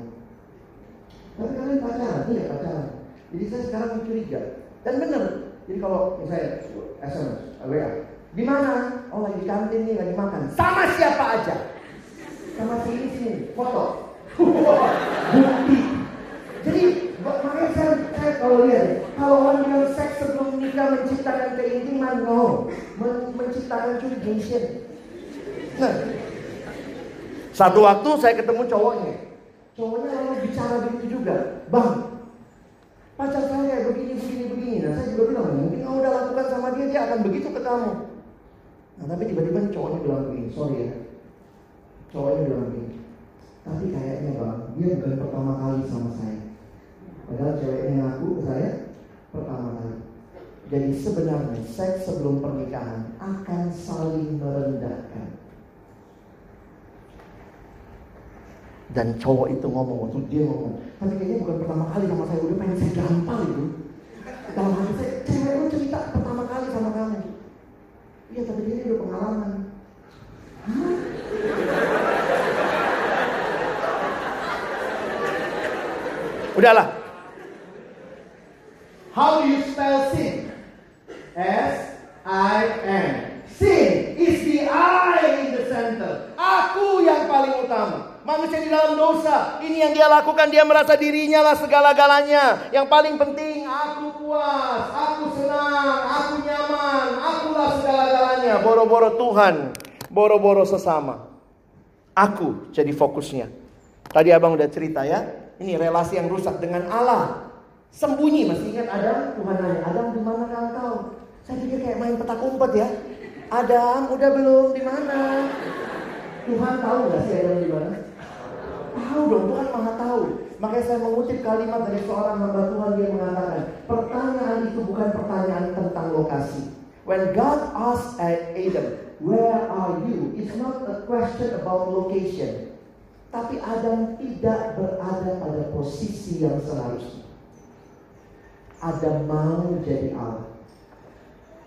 Tapi kalian pacaran, tidak pacaran. Jadi saya sekarang mencuriga. Dan benar, Jadi kalau misalnya SMS, WA, di mana? Oh lagi kantin nih, lagi makan. Sama siapa aja? Sama si ini sini, foto. Bukti. Jadi makanya saya, saya kalau lihat, kalau orang yang seks sebelum nikah menciptakan keintiman, no, Men menciptakan curigation. Nah, satu waktu saya ketemu cowoknya, cowoknya lalu bicara begitu juga, bang, pacar saya begini, begini, begini. Nah saya juga bilang, mungkin kamu udah lakukan sama dia, dia akan begitu ke kamu. Nah tapi tiba-tiba cowoknya bilang begini, sorry ya. Cowoknya bilang begini, tapi kayaknya bang, dia bukan pertama kali sama saya. Padahal ceweknya ngaku saya pertama kali. Jadi sebenarnya seks sebelum pernikahan akan saling merendahkan. Dan cowok itu ngomong, waktu dia ngomong, tapi kayaknya bukan pertama kali sama saya, udah pengen saya gampang itu. Dalam hati saya, cewek lu cerita pertama kali sama kamu. Iya, tapi dia udah pengalaman. Hah? Udahlah. How do you spell sin? S I N. Sin is the I in the center. Aku yang paling utama. Manusia di dalam dosa. Ini yang dia lakukan. Dia merasa dirinya lah segala-galanya. Yang paling penting, aku puas, aku senang, aku nyaman, akulah segala-galanya. Boro-boro Tuhan, boro-boro sesama. Aku jadi fokusnya. Tadi abang udah cerita ya. Ini relasi yang rusak dengan Allah. Sembunyi, masih ingat Adam? Tuhan nanya, Adam di mana kau? Saya pikir kayak main petak umpet ya. Adam, udah belum di mana? Tuhan tahu nggak sih Adam di mana? Tahu dong, Tuhan maha tahu. Makanya saya mengutip kalimat dari seorang hamba Tuhan yang mengatakan, pertanyaan itu bukan pertanyaan tentang lokasi. When God asked Adam, where are you? It's not a question about location. Tapi Adam tidak berada pada posisi yang seharusnya. Adam mau jadi Allah.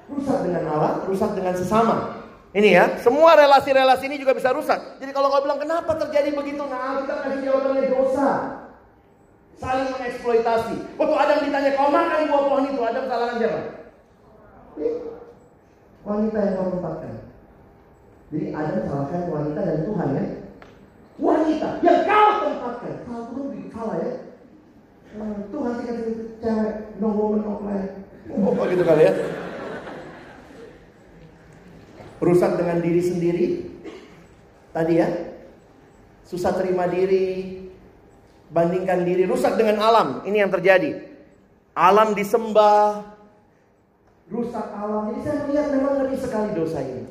Rusak dengan Allah, rusak dengan sesama. Ini ya, semua relasi-relasi ini juga bisa rusak. Jadi kalau kau bilang kenapa terjadi begitu, nah kita kasih jawabannya dosa. Saling mengeksploitasi. Waktu Adam ditanya kau makan buah pohon itu, Adam salahkan siapa? Wanita yang kau tempatkan. Jadi Adam salahkan wanita dan Tuhan ya. Wanita yang kau tempatkan. Tuhan bikin salah ya. Hmm, Tuhan sih kasih cewek no woman no cry. Oh gitu kali ya. Rusak dengan diri sendiri. Tadi ya. Susah terima diri. Bandingkan diri. Rusak dengan alam. Ini yang terjadi. Alam disembah. Rusak alam. Jadi saya melihat memang ngeri sekali dosa ini.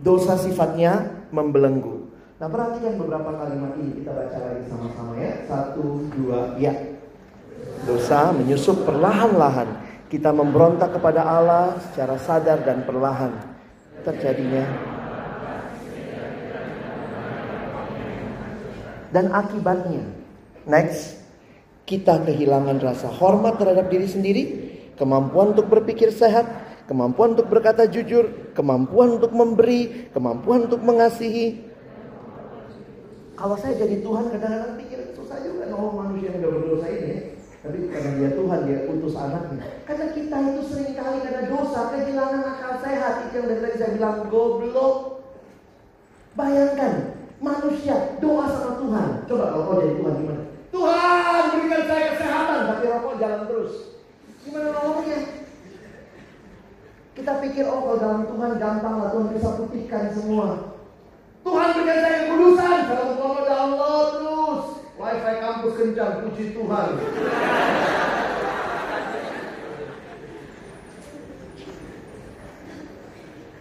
Dosa sifatnya membelenggu. Nah perhatikan beberapa kalimat ini kita baca lagi sama-sama ya. Satu, dua, ya. Dosa menyusup perlahan-lahan kita memberontak kepada Allah secara sadar dan perlahan terjadinya. Dan akibatnya, next, kita kehilangan rasa hormat terhadap diri sendiri, kemampuan untuk berpikir sehat, kemampuan untuk berkata jujur, kemampuan untuk memberi, kemampuan untuk mengasihi. Kalau saya jadi Tuhan kadang-kadang pikir susah juga nolong manusia yang gak berdosa ini. Tapi karena dia Tuhan, dia utus anaknya. Karena kita itu sering kali karena dosa, kehilangan akal sehat. Itu yang dari tadi saya bilang, goblok. Bayangkan, manusia doa sama Tuhan. Coba kalau kau jadi Tuhan gimana? Tuhan berikan saya kesehatan, tapi rokok jalan terus. Gimana nolongnya? Kita pikir, oh kalau dalam Tuhan gampang lah, Tuhan bisa putihkan semua. Tuhan berikan saya kekudusan, kalau mau download terus. Wifi kampus kencang, puji Tuhan.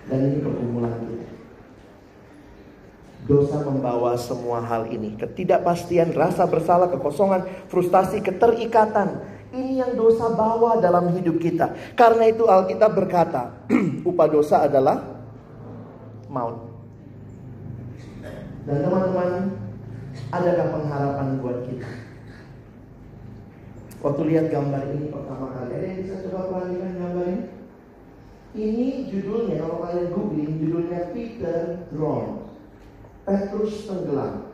Dan ini pergumulan kita. Dosa membawa semua hal ini. Ketidakpastian, rasa bersalah, kekosongan, frustasi, keterikatan. Ini yang dosa bawa dalam hidup kita. Karena itu Alkitab berkata, upah dosa adalah maut. Dan teman-teman, adakah pengharapan buat kita? Waktu lihat gambar ini pertama kali, ada yang bisa coba perhatikan gambar ini? Ini judulnya, kalau kalian googling, judulnya Peter Drown. Petrus tenggelam.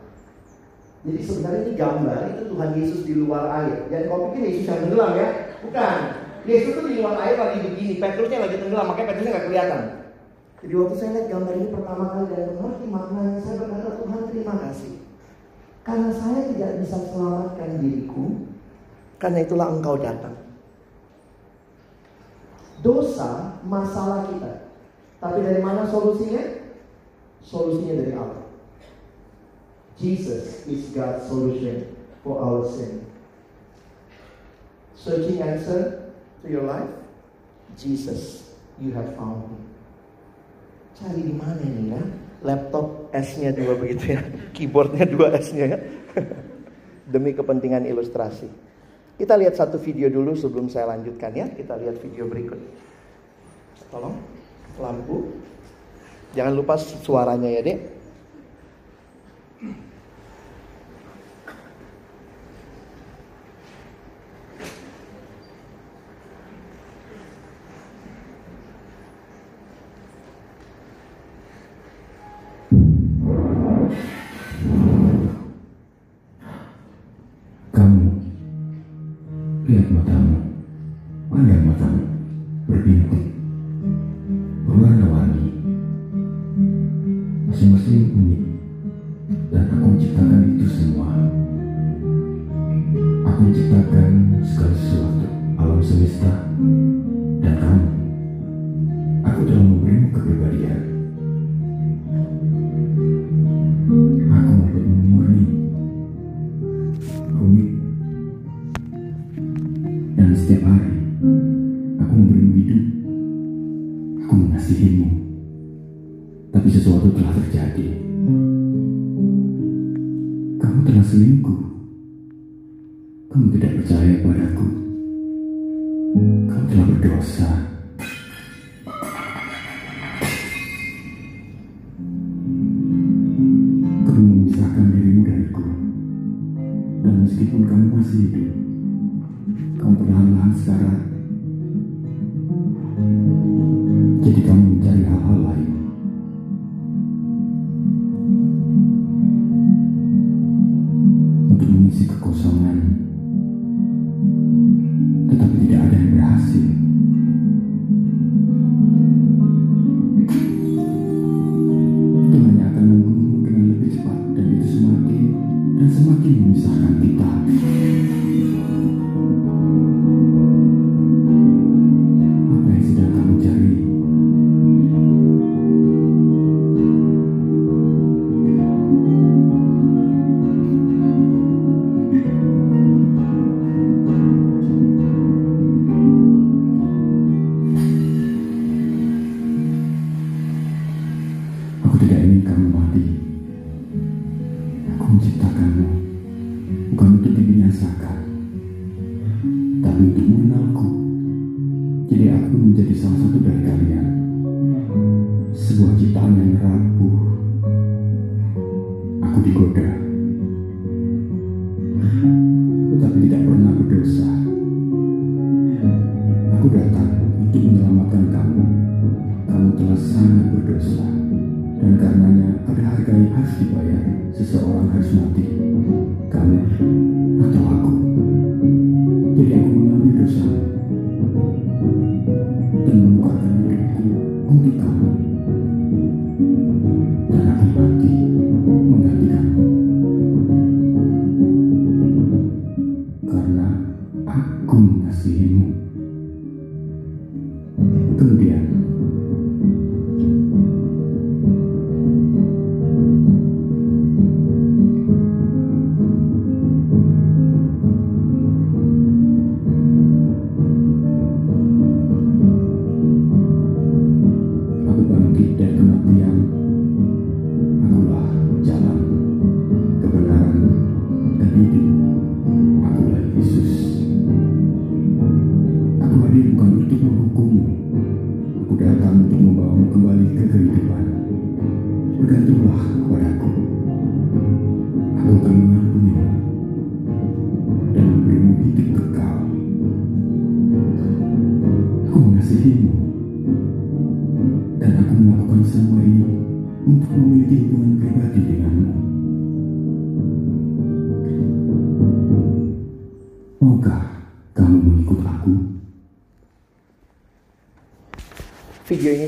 Jadi sebenarnya ini gambar itu Tuhan Yesus di luar air. Jangan kau pikir Yesus yang tenggelam ya, bukan. Yesus tuh di luar air lagi begini, Petrusnya lagi tenggelam, makanya Petrusnya nggak kelihatan. Jadi waktu saya lihat gambar ini pertama kali dan mengerti maknanya, saya berkata Tuhan terima kasih. Karena saya tidak bisa selamatkan diriku, karena itulah engkau datang. Dosa masalah kita. Tapi dari mana solusinya? Solusinya dari Allah. Jesus is God's solution for our sin. Searching answer to your life? Jesus, you have found me. Cari di mana nih ya? Laptop S-nya dua begitu ya. Keyboardnya dua S-nya ya. Demi kepentingan ilustrasi. Kita lihat satu video dulu sebelum saya lanjutkan ya. Kita lihat video berikut. Tolong lampu. Jangan lupa suaranya ya, Dek.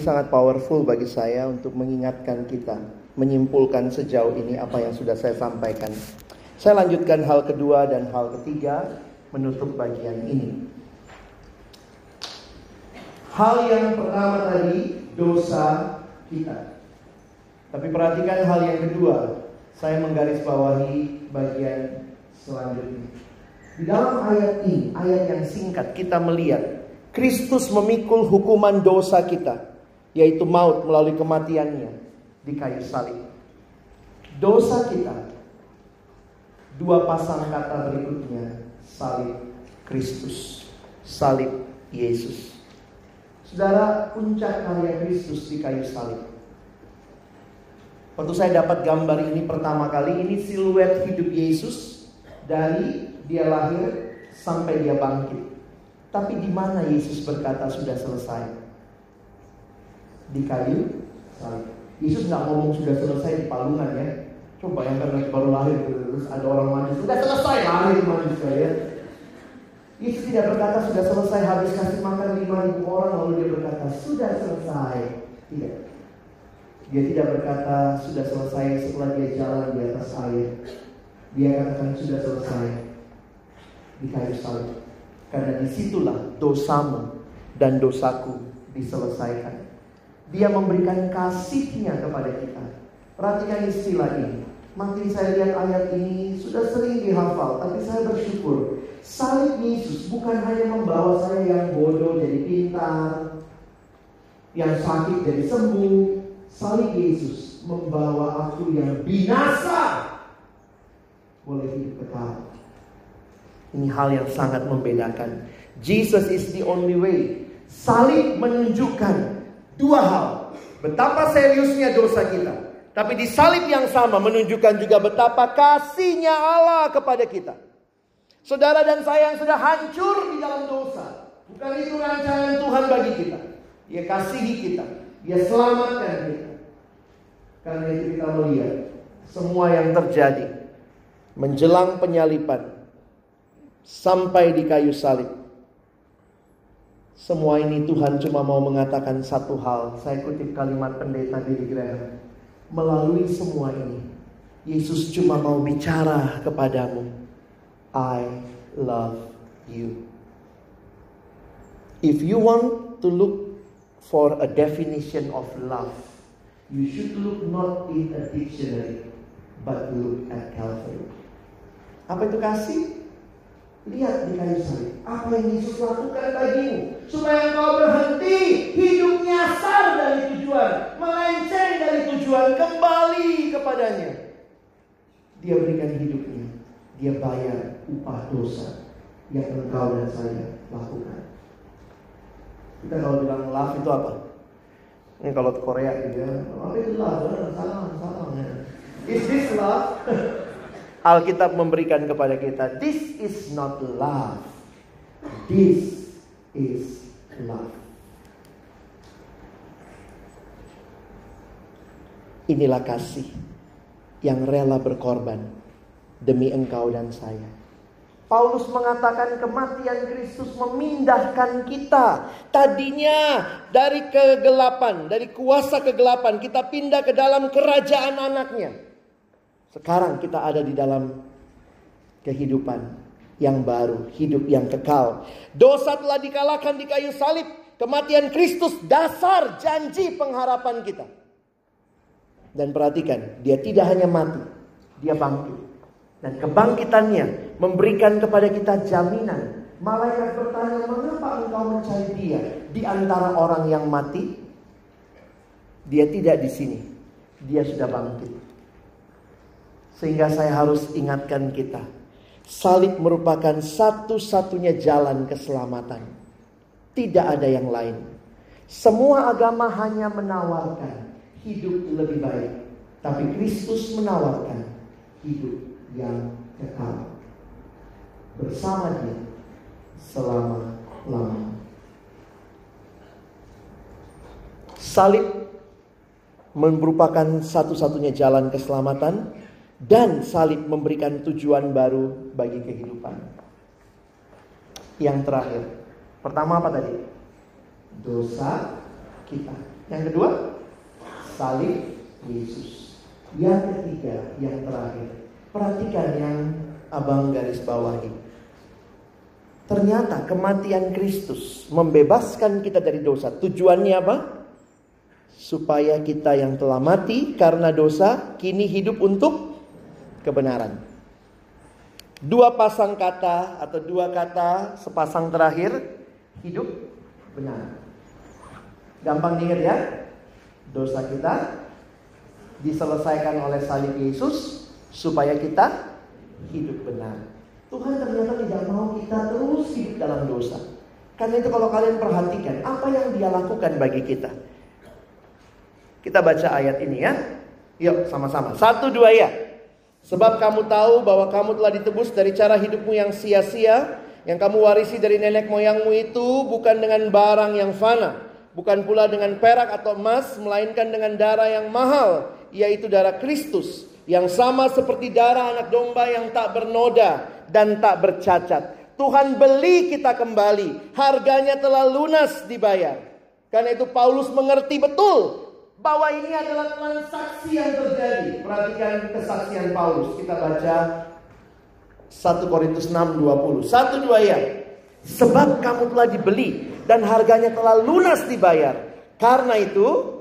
Sangat powerful bagi saya untuk mengingatkan kita, menyimpulkan sejauh ini apa yang sudah saya sampaikan. Saya lanjutkan hal kedua dan hal ketiga menutup bagian ini. Hal yang pertama tadi dosa kita. Tapi perhatikan hal yang kedua. Saya menggarisbawahi bagian selanjutnya. Di dalam ayat ini, ayat yang singkat, kita melihat Kristus memikul hukuman dosa kita, yaitu maut melalui kematiannya di kayu salib. Dosa kita, dua pasang kata berikutnya, salib Kristus, salib Yesus. Saudara, puncak karya Kristus di kayu salib. Waktu saya dapat gambar ini pertama kali, ini siluet hidup Yesus dari dia lahir sampai dia bangkit. Tapi di mana Yesus berkata sudah selesai? Di kayu salib. Yesus nggak ngomong sudah selesai di palungan ya. Coba yang lagi baru lahir terus ada orang mandi sudah selesai lahir manusia ya. Yesus tidak berkata sudah selesai habis kasih makan lima ribu orang lalu dia berkata sudah selesai. Tidak. Dia tidak berkata sudah selesai setelah dia jalan di atas air. Dia katakan sudah selesai di kayu salib. Karena di situlah dosamu dan dosaku diselesaikan. Dia memberikan kasihnya kepada kita. Perhatikan istilah ini. Makin saya lihat ayat ini sudah sering dihafal, tapi saya bersyukur. Salib Yesus bukan hanya membawa saya yang bodoh jadi pintar, yang sakit jadi sembuh. Salib Yesus membawa aku yang binasa boleh hidup kekal. Ini hal yang sangat membedakan. Jesus is the only way. Salib menunjukkan dua hal. Betapa seriusnya dosa kita. Tapi di salib yang sama menunjukkan juga betapa kasihnya Allah kepada kita. Saudara dan saya yang sudah hancur di dalam dosa. Bukan itu rancangan Tuhan bagi kita. Dia kasihi kita. Dia selamatkan kita. Karena itu kita melihat semua yang terjadi menjelang penyalipan sampai di kayu salib. Semua ini Tuhan cuma mau mengatakan satu hal. Saya kutip kalimat pendeta Billy Graham. Melalui semua ini, Yesus cuma mau bicara kepadamu. I love you. If you want to look for a definition of love, you should look not in a dictionary, but look at Calvary. Apa itu kasih? Lihat di kayu salib. Apa yang Yesus lakukan bagimu. Supaya engkau berhenti hidup nyasar dari tujuan. Melenceng dari tujuan. Kembali kepadanya. Dia berikan hidupnya. Dia bayar upah dosa. Yang engkau dan saya lakukan. Kita kalau bilang love itu apa? Ini kalau Korea gitu ya. Itu love? Salah, salah. Is this love? Alkitab memberikan kepada kita, this is not love. This is love. Inilah kasih yang rela berkorban demi engkau dan saya. Paulus mengatakan kematian Kristus memindahkan kita. Tadinya dari kegelapan, dari kuasa kegelapan kita pindah ke dalam kerajaan anaknya. Sekarang kita ada di dalam kehidupan yang baru, hidup yang kekal. Dosa telah dikalahkan di kayu salib. Kematian Kristus dasar janji pengharapan kita. Dan perhatikan, dia tidak hanya mati, dia bangkit. Dan kebangkitannya memberikan kepada kita jaminan. Malaikat bertanya, mengapa engkau mencari dia di antara orang yang mati? Dia tidak di sini, dia sudah bangkit. Sehingga saya harus ingatkan kita. Salib merupakan satu-satunya jalan keselamatan. Tidak ada yang lain. Semua agama hanya menawarkan hidup lebih baik. Tapi Kristus menawarkan hidup yang kekal. Bersama dia selama-lamanya. Salib merupakan satu-satunya jalan keselamatan dan salib memberikan tujuan baru bagi kehidupan. Yang terakhir, pertama apa tadi? Dosa kita. Yang kedua, salib Yesus. Yang ketiga, yang terakhir. Perhatikan yang abang garis bawahi. Ternyata kematian Kristus membebaskan kita dari dosa. Tujuannya apa? Supaya kita yang telah mati karena dosa kini hidup untuk kebenaran. Dua pasang kata atau dua kata sepasang terakhir hidup benar. Gampang diingat ya. Dosa kita diselesaikan oleh salib Yesus supaya kita hidup benar. Tuhan ternyata tidak mau kita terus hidup dalam dosa. Karena itu kalau kalian perhatikan apa yang dia lakukan bagi kita. Kita baca ayat ini ya. Yuk sama-sama. Satu dua ya. Sebab kamu tahu bahwa kamu telah ditebus dari cara hidupmu yang sia-sia. Yang kamu warisi dari nenek moyangmu itu bukan dengan barang yang fana. Bukan pula dengan perak atau emas. Melainkan dengan darah yang mahal. Yaitu darah Kristus. Yang sama seperti darah anak domba yang tak bernoda dan tak bercacat. Tuhan beli kita kembali. Harganya telah lunas dibayar. Karena itu Paulus mengerti betul bahwa ini adalah transaksi yang terjadi. Perhatikan kesaksian Paulus. Kita baca 1 Korintus 6 20. 1 2 ya. Sebab kamu telah dibeli dan harganya telah lunas dibayar. Karena itu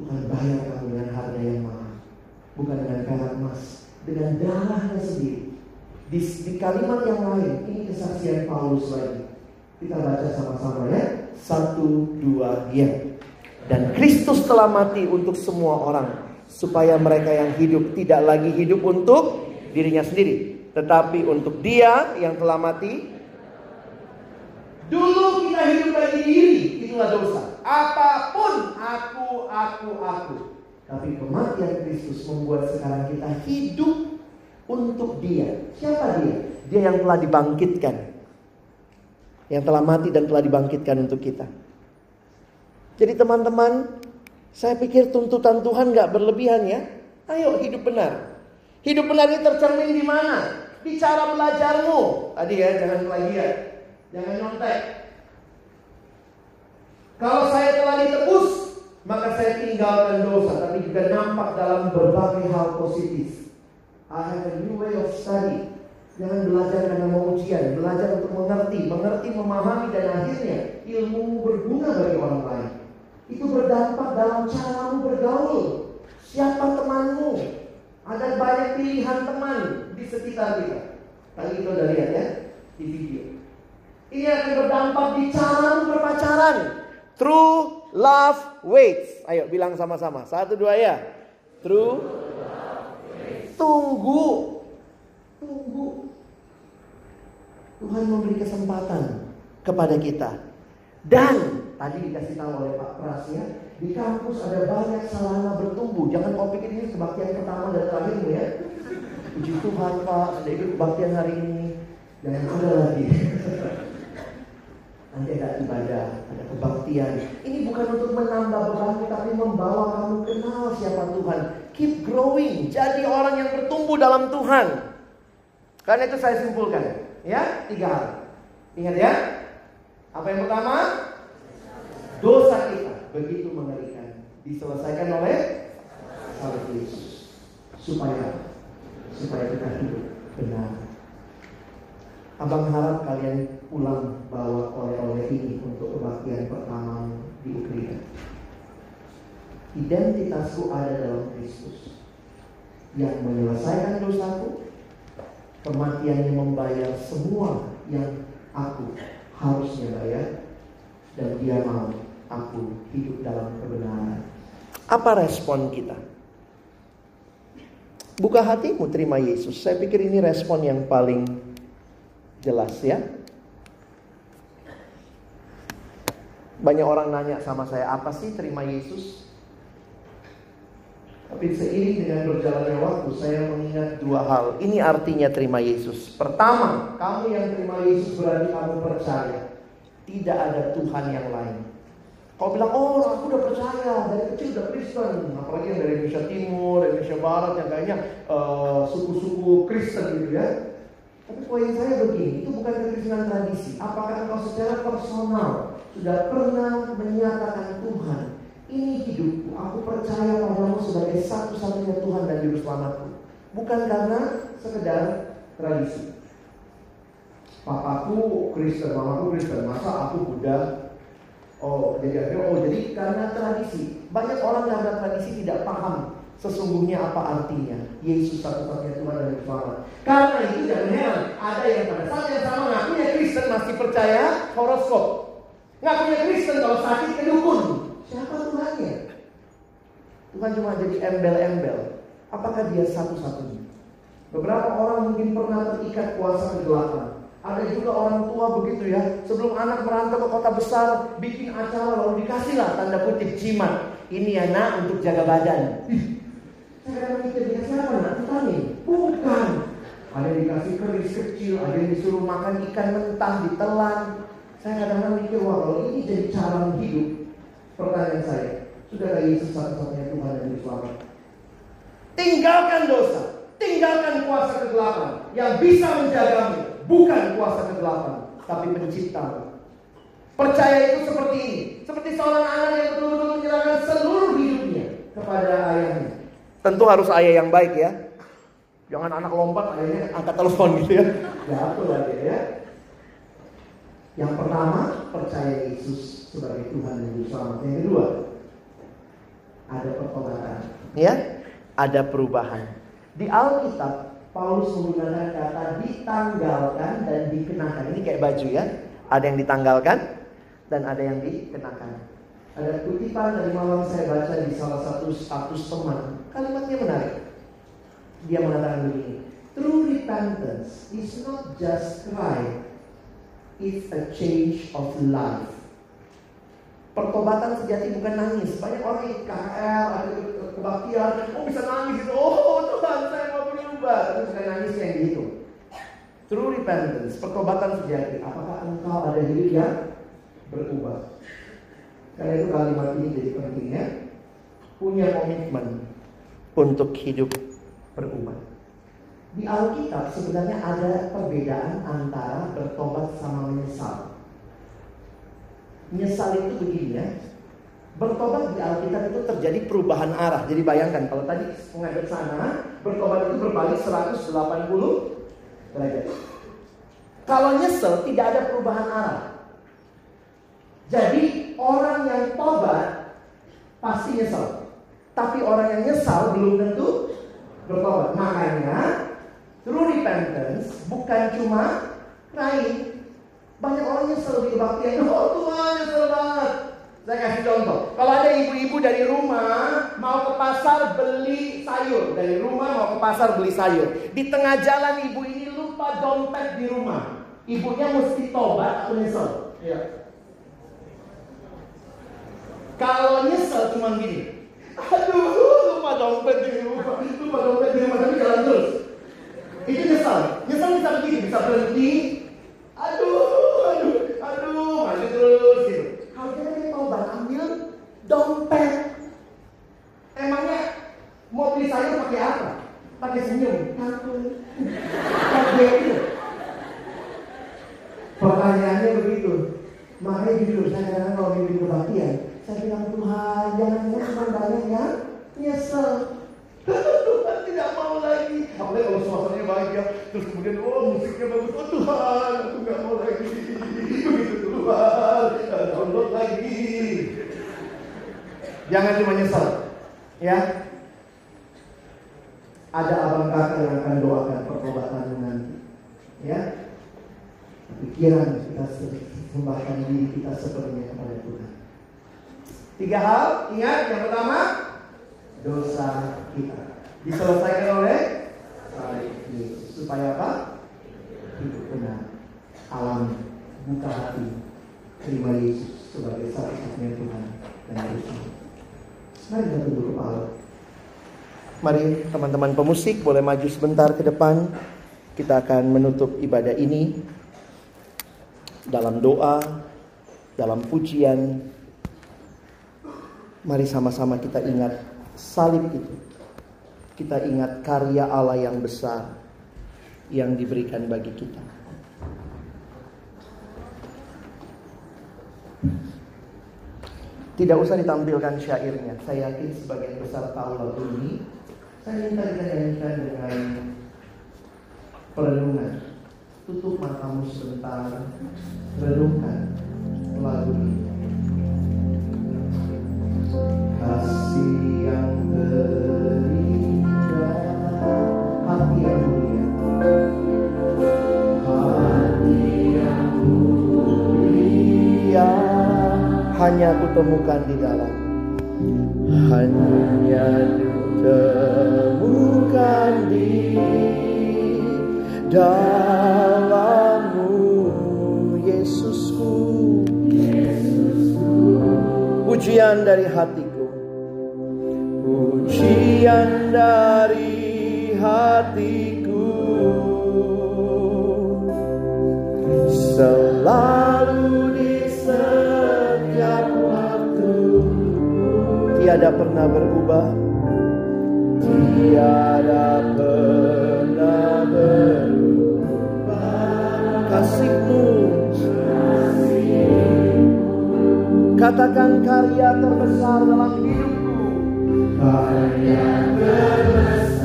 Tuhan bayar kamu dengan harga yang mahal. Bukan dengan perak emas dengan darahnya sendiri. Di, di kalimat yang lain, ini kesaksian Paulus lagi. Kita baca sama-sama ya. Satu, dua, ya. Dan Kristus telah mati untuk semua orang. Supaya mereka yang hidup tidak lagi hidup untuk dirinya sendiri. Tetapi untuk dia yang telah mati. Dulu kita hidup bagi diri. Itulah dosa. Apa pun aku, aku, aku. Tapi kematian Kristus membuat sekarang kita hidup untuk dia. Siapa dia? Dia yang telah dibangkitkan. Yang telah mati dan telah dibangkitkan untuk kita. Jadi teman-teman, saya pikir tuntutan Tuhan gak berlebihan ya. Ayo hidup benar. Hidup benar ini tercermin di mana? Di cara belajarmu. Tadi ya, jangan plagiat. Jangan nyontek. Kalau saya telah ditebus, maka saya tinggalkan dosa, tapi juga nampak dalam berbagai hal positif. I a new way of study. Jangan belajar karena mau ujian, belajar untuk mengerti, mengerti, memahami, dan akhirnya ilmu berguna bagi orang lain. Itu berdampak dalam caramu bergaul. Siapa temanmu? Ada banyak pilihan teman di sekitar kita. Tadi kita udah lihat ya di video. Ini akan berdampak di caramu berpacaran. True love waits. Ayo bilang sama-sama. Satu dua ya. True. Tunggu. Tunggu. Tuhan memberi kesempatan kepada kita. Dan tadi dikasih tahu oleh Pak Pras ya, di kampus ada banyak sarana bertumbuh. Jangan kau pikir ini kebaktian pertama dan terakhir ya. Puji Tuhan Pak, sudah ikut kebaktian hari ini. Jangan ada lagi. Nanti ada ibadah, ada kebaktian. Ini bukan untuk menambah bebanmu, tapi membawa kamu kenal siapa Tuhan. Keep growing, jadi orang yang bertumbuh dalam Tuhan. Karena itu saya simpulkan, ya tiga hal. Ingat ya, apa yang pertama? Dosa kita begitu mengerikan, diselesaikan oleh salib Yesus. Supaya supaya kita hidup benar. Abang harap kalian pulang bawa oleh-oleh ini untuk kebaktian pertama di Ukraina. Identitasku ada dalam Kristus yang menyelesaikan dosaku, kematiannya membayar semua yang aku harusnya bayar, dan dia mau aku hidup dalam kebenaran. Apa respon kita? Buka hatimu terima Yesus. Saya pikir ini respon yang paling jelas ya. Banyak orang nanya sama saya, apa sih terima Yesus? Tapi seiring dengan berjalannya waktu, saya mengingat dua hal. Ini artinya terima Yesus. Pertama, kamu yang terima Yesus berarti kamu percaya. Tidak ada Tuhan yang lain. Kau bilang, oh aku udah percaya, dari kecil udah Kristen. Apalagi yang dari Indonesia Timur, Indonesia Barat, yang kayaknya uh, suku-suku Kristen gitu ya. Tapi poin saya begini, itu bukan kekristenan tradisi. Apakah engkau secara personal sudah pernah menyatakan Tuhan, ini hidupku, aku percaya padamu sebagai satu-satunya Tuhan dan Juru Selamatku. Bukan karena sekedar tradisi. Papaku Kristen, mamaku Kristen, masa aku Buddha? Oh, jadi akhirnya, oh jadi karena tradisi. Banyak orang karena tradisi tidak paham Sesungguhnya apa artinya? Yesus satu-satunya Tuhan dan Selamat. Karena itu jangan heran, ada yang pada saat yang sama ngakunya Kristen masih percaya horoskop. Ngakunya Kristen kalau sakit ke dukun. Siapa Tuhannya? Tuhan cuma jadi embel-embel. Apakah dia satu-satunya? Beberapa orang mungkin pernah terikat kuasa kegelapan. Ada juga orang tua begitu ya, sebelum anak merantau ke kota besar, bikin acara lalu dikasihlah tanda kutip jimat. Ini anak untuk jaga badan. Saya kadang mikir dikasih apa nak? Vitamin? Bukan. Ada yang dikasih keris kecil, ada yang disuruh makan ikan mentah ditelan. Saya kadang-kadang mikir, wah kalau ini jadi cara hidup. Pertanyaan saya, sudahkah Yesus satu-satunya Tuhan yang diselamat? Tinggalkan dosa, tinggalkan kuasa kegelapan yang bisa menjagamu, bukan kuasa kegelapan, tapi penciptamu. Percaya itu seperti ini, seperti seorang anak yang betul-betul menyerahkan seluruh hidupnya kepada ayahnya. Tentu harus ayah yang baik ya. Jangan anak lompat ayahnya angkat telepon gitu ya. Jatuh lagi ya. Yang pertama percaya Yesus sebagai Tuhan dan Juru Selamat. Yang kedua ada pertobatan. Ya, ada perubahan. Di Alkitab Paulus menggunakan kata ditanggalkan dan dikenakan. Ini kayak baju ya. Ada yang ditanggalkan dan ada yang dikenakan. Ada kutipan dari malam saya baca di salah satu status teman. Kalimatnya menarik. Dia mengatakan begini. True repentance is not just cry. It's a change of life. Pertobatan sejati bukan nangis. Banyak orang KL, ada kebaktian, oh bisa nangis itu. Oh Tuhan saya berubah. Tapi bukan nangis yang gitu. True repentance, pertobatan sejati. Apakah engkau ada hidup yang berubah? Karena itu kalimat ini jadi penting ya. Punya komitmen untuk hidup berubah. Di Alkitab sebenarnya ada perbedaan antara bertobat sama menyesal. Menyesal itu begini ya. Bertobat di Alkitab itu terjadi perubahan arah. Jadi bayangkan kalau tadi menghadap sana, bertobat itu berbalik 180 derajat. Kalau nyesel tidak ada perubahan arah. Jadi orang yang tobat pasti nyesal. Tapi orang yang nyesal belum tentu bertobat. Makanya true repentance bukan cuma naik. Banyak orang nyesel di kebaktian. Oh Tuhan nyesel banget. Saya kasih contoh. Kalau ada ibu-ibu dari rumah mau ke pasar beli sayur. Dari rumah mau ke pasar beli sayur. Di tengah jalan ibu ini lupa dompet di rumah. Ibunya mesti tobat atau nyesel? Iya. Kalau nyesel cuma gini. Aduh, lupa dompet di rumah. Lupa dompet di rumah tapi jalan terus. Itu nyesal. Nyesal bisa begini, bisa berhenti. Aduh, aduh, aduh, maju terus gitu. Kalau kita ini mau ambil dompet. Emangnya mau beli sayur pakai apa? Pakai senyum. Takut. Pakai itu. Pertanyaannya begitu. Makanya jujur saya kadang-kadang kalau mimpi kebaktian, saya bilang Tuhan, jangan cuma banyak yang nyesel. Tuhan tidak mau lagi. Apalagi kalau suasananya bahagia, terus kemudian oh musiknya bagus, oh Tuhan, aku nggak mau lagi. Begitu Tuhan, download lagi. Jangan cuma nyesel, ya. Ada abang kakak yang akan doakan pertobatan nanti, ya. Pikiran kita sembahkan diri kita sepenuhnya kepada Tuhan. Tiga hal, ingat yang pertama dosa kita diselesaikan oleh Yesus supaya apa? Hidup benar, alam buka hati, terima Yesus sebagai satu-satunya Tuhan dan Yesus. Mari kita. Mari teman-teman pemusik boleh maju sebentar ke depan. Kita akan menutup ibadah ini dalam doa, dalam pujian, Mari sama-sama kita ingat salib itu. Kita ingat karya Allah yang besar. yang diberikan bagi kita. Tidak usah ditampilkan syairnya. Saya yakin sebagian besar tahu lagu ini. Saya minta kita nyanyikan dengan perenungan. Tutup matamu sebentar, renungkan lagu ini. Hanya aku temukan di dalam, hanya ditemukan di dalammu, Yesusku. Pujian dari hatiku. Pujian dari hatiku. Selalu Tiada pernah berubah. Tiada pernah berubah. Kasihmu. Katakan karya terbesar dalam hidupku. Karya terbesar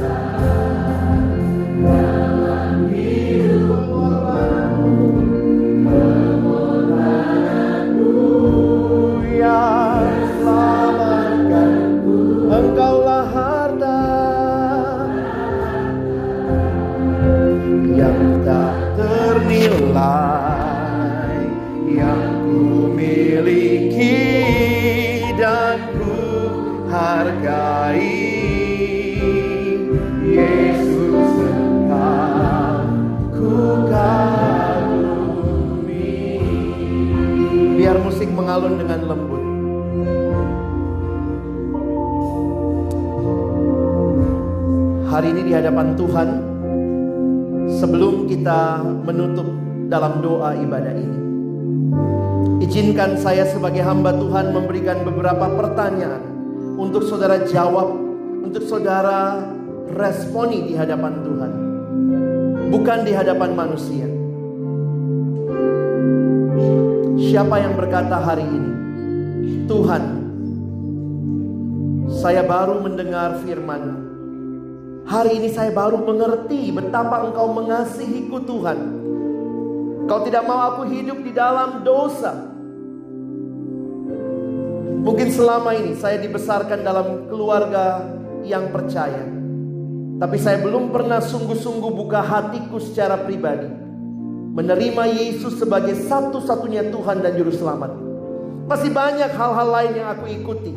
mengalun dengan lembut hari ini di hadapan Tuhan sebelum kita menutup dalam doa ibadah ini Izinkan saya sebagai hamba Tuhan memberikan beberapa pertanyaan untuk saudara jawab, untuk saudara responi di hadapan Tuhan. Bukan di hadapan manusia. Siapa yang berkata hari ini, Tuhan, saya baru mendengar firman Hari ini saya baru mengerti betapa engkau mengasihiku Tuhan. Kau tidak mau aku hidup di dalam dosa. Mungkin selama ini saya dibesarkan dalam keluarga yang percaya. Tapi saya belum pernah sungguh-sungguh buka hatiku secara pribadi. Menerima Yesus sebagai satu-satunya Tuhan dan Juru Selamat. Masih banyak hal-hal lain yang aku ikuti.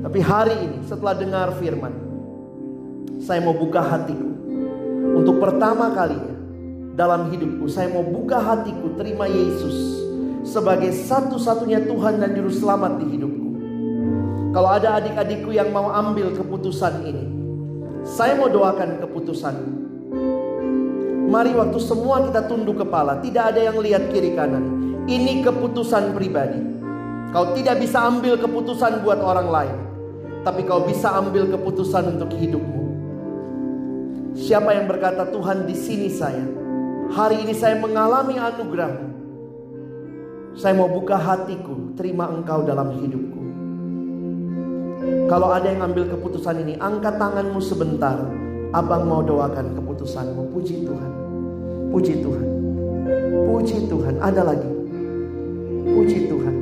Tapi hari ini setelah dengar firman. Saya mau buka hatiku. Untuk pertama kalinya dalam hidupku. Saya mau buka hatiku terima Yesus sebagai satu-satunya Tuhan dan Juru Selamat di hidupku. Kalau ada adik-adikku yang mau ambil keputusan ini, saya mau doakan keputusanmu. Mari waktu semua kita tunduk kepala, tidak ada yang lihat kiri kanan. Ini keputusan pribadi. Kau tidak bisa ambil keputusan buat orang lain, tapi kau bisa ambil keputusan untuk hidupmu. Siapa yang berkata Tuhan di sini saya, hari ini saya mengalami anugerahmu. Saya mau buka hatiku, terima engkau dalam hidupku. Kalau ada yang ambil keputusan ini, angkat tanganmu sebentar. Abang mau doakan keputusanmu. Puji Tuhan. Puji Tuhan. Puji Tuhan. Ada lagi. Puji Tuhan.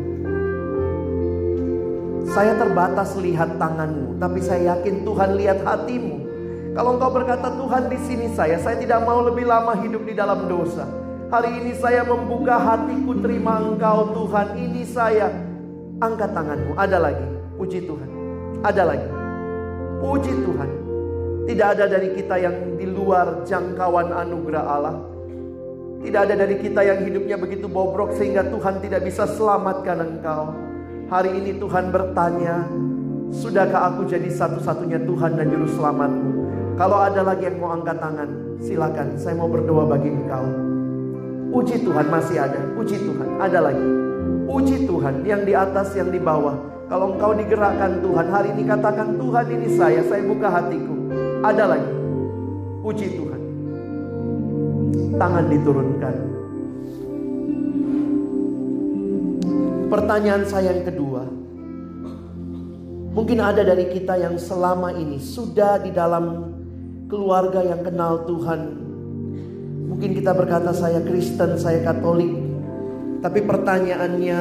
Saya terbatas lihat tanganmu, tapi saya yakin Tuhan lihat hatimu. Kalau engkau berkata Tuhan di sini saya, saya tidak mau lebih lama hidup di dalam dosa. Hari ini saya membuka hatiku terima engkau Tuhan. Ini saya. Angkat tanganmu. Ada lagi. Puji Tuhan. Ada lagi. Puji Tuhan. Tidak ada dari kita yang di luar jangkauan anugerah Allah. Tidak ada dari kita yang hidupnya begitu bobrok sehingga Tuhan tidak bisa selamatkan engkau. Hari ini Tuhan bertanya, sudahkah aku jadi satu-satunya Tuhan dan Juru Selamatmu? Kalau ada lagi yang mau angkat tangan, silakan. Saya mau berdoa bagi engkau. Puji Tuhan masih ada. Puji Tuhan. Ada lagi. Puji Tuhan yang di atas yang di bawah. Kalau engkau digerakkan Tuhan hari ini katakan Tuhan ini saya. Saya buka hatiku. Ada lagi. Puji Tuhan. Tangan diturunkan. Pertanyaan saya yang kedua. Mungkin ada dari kita yang selama ini sudah di dalam keluarga yang kenal Tuhan. Mungkin kita berkata saya Kristen, saya Katolik. Tapi pertanyaannya,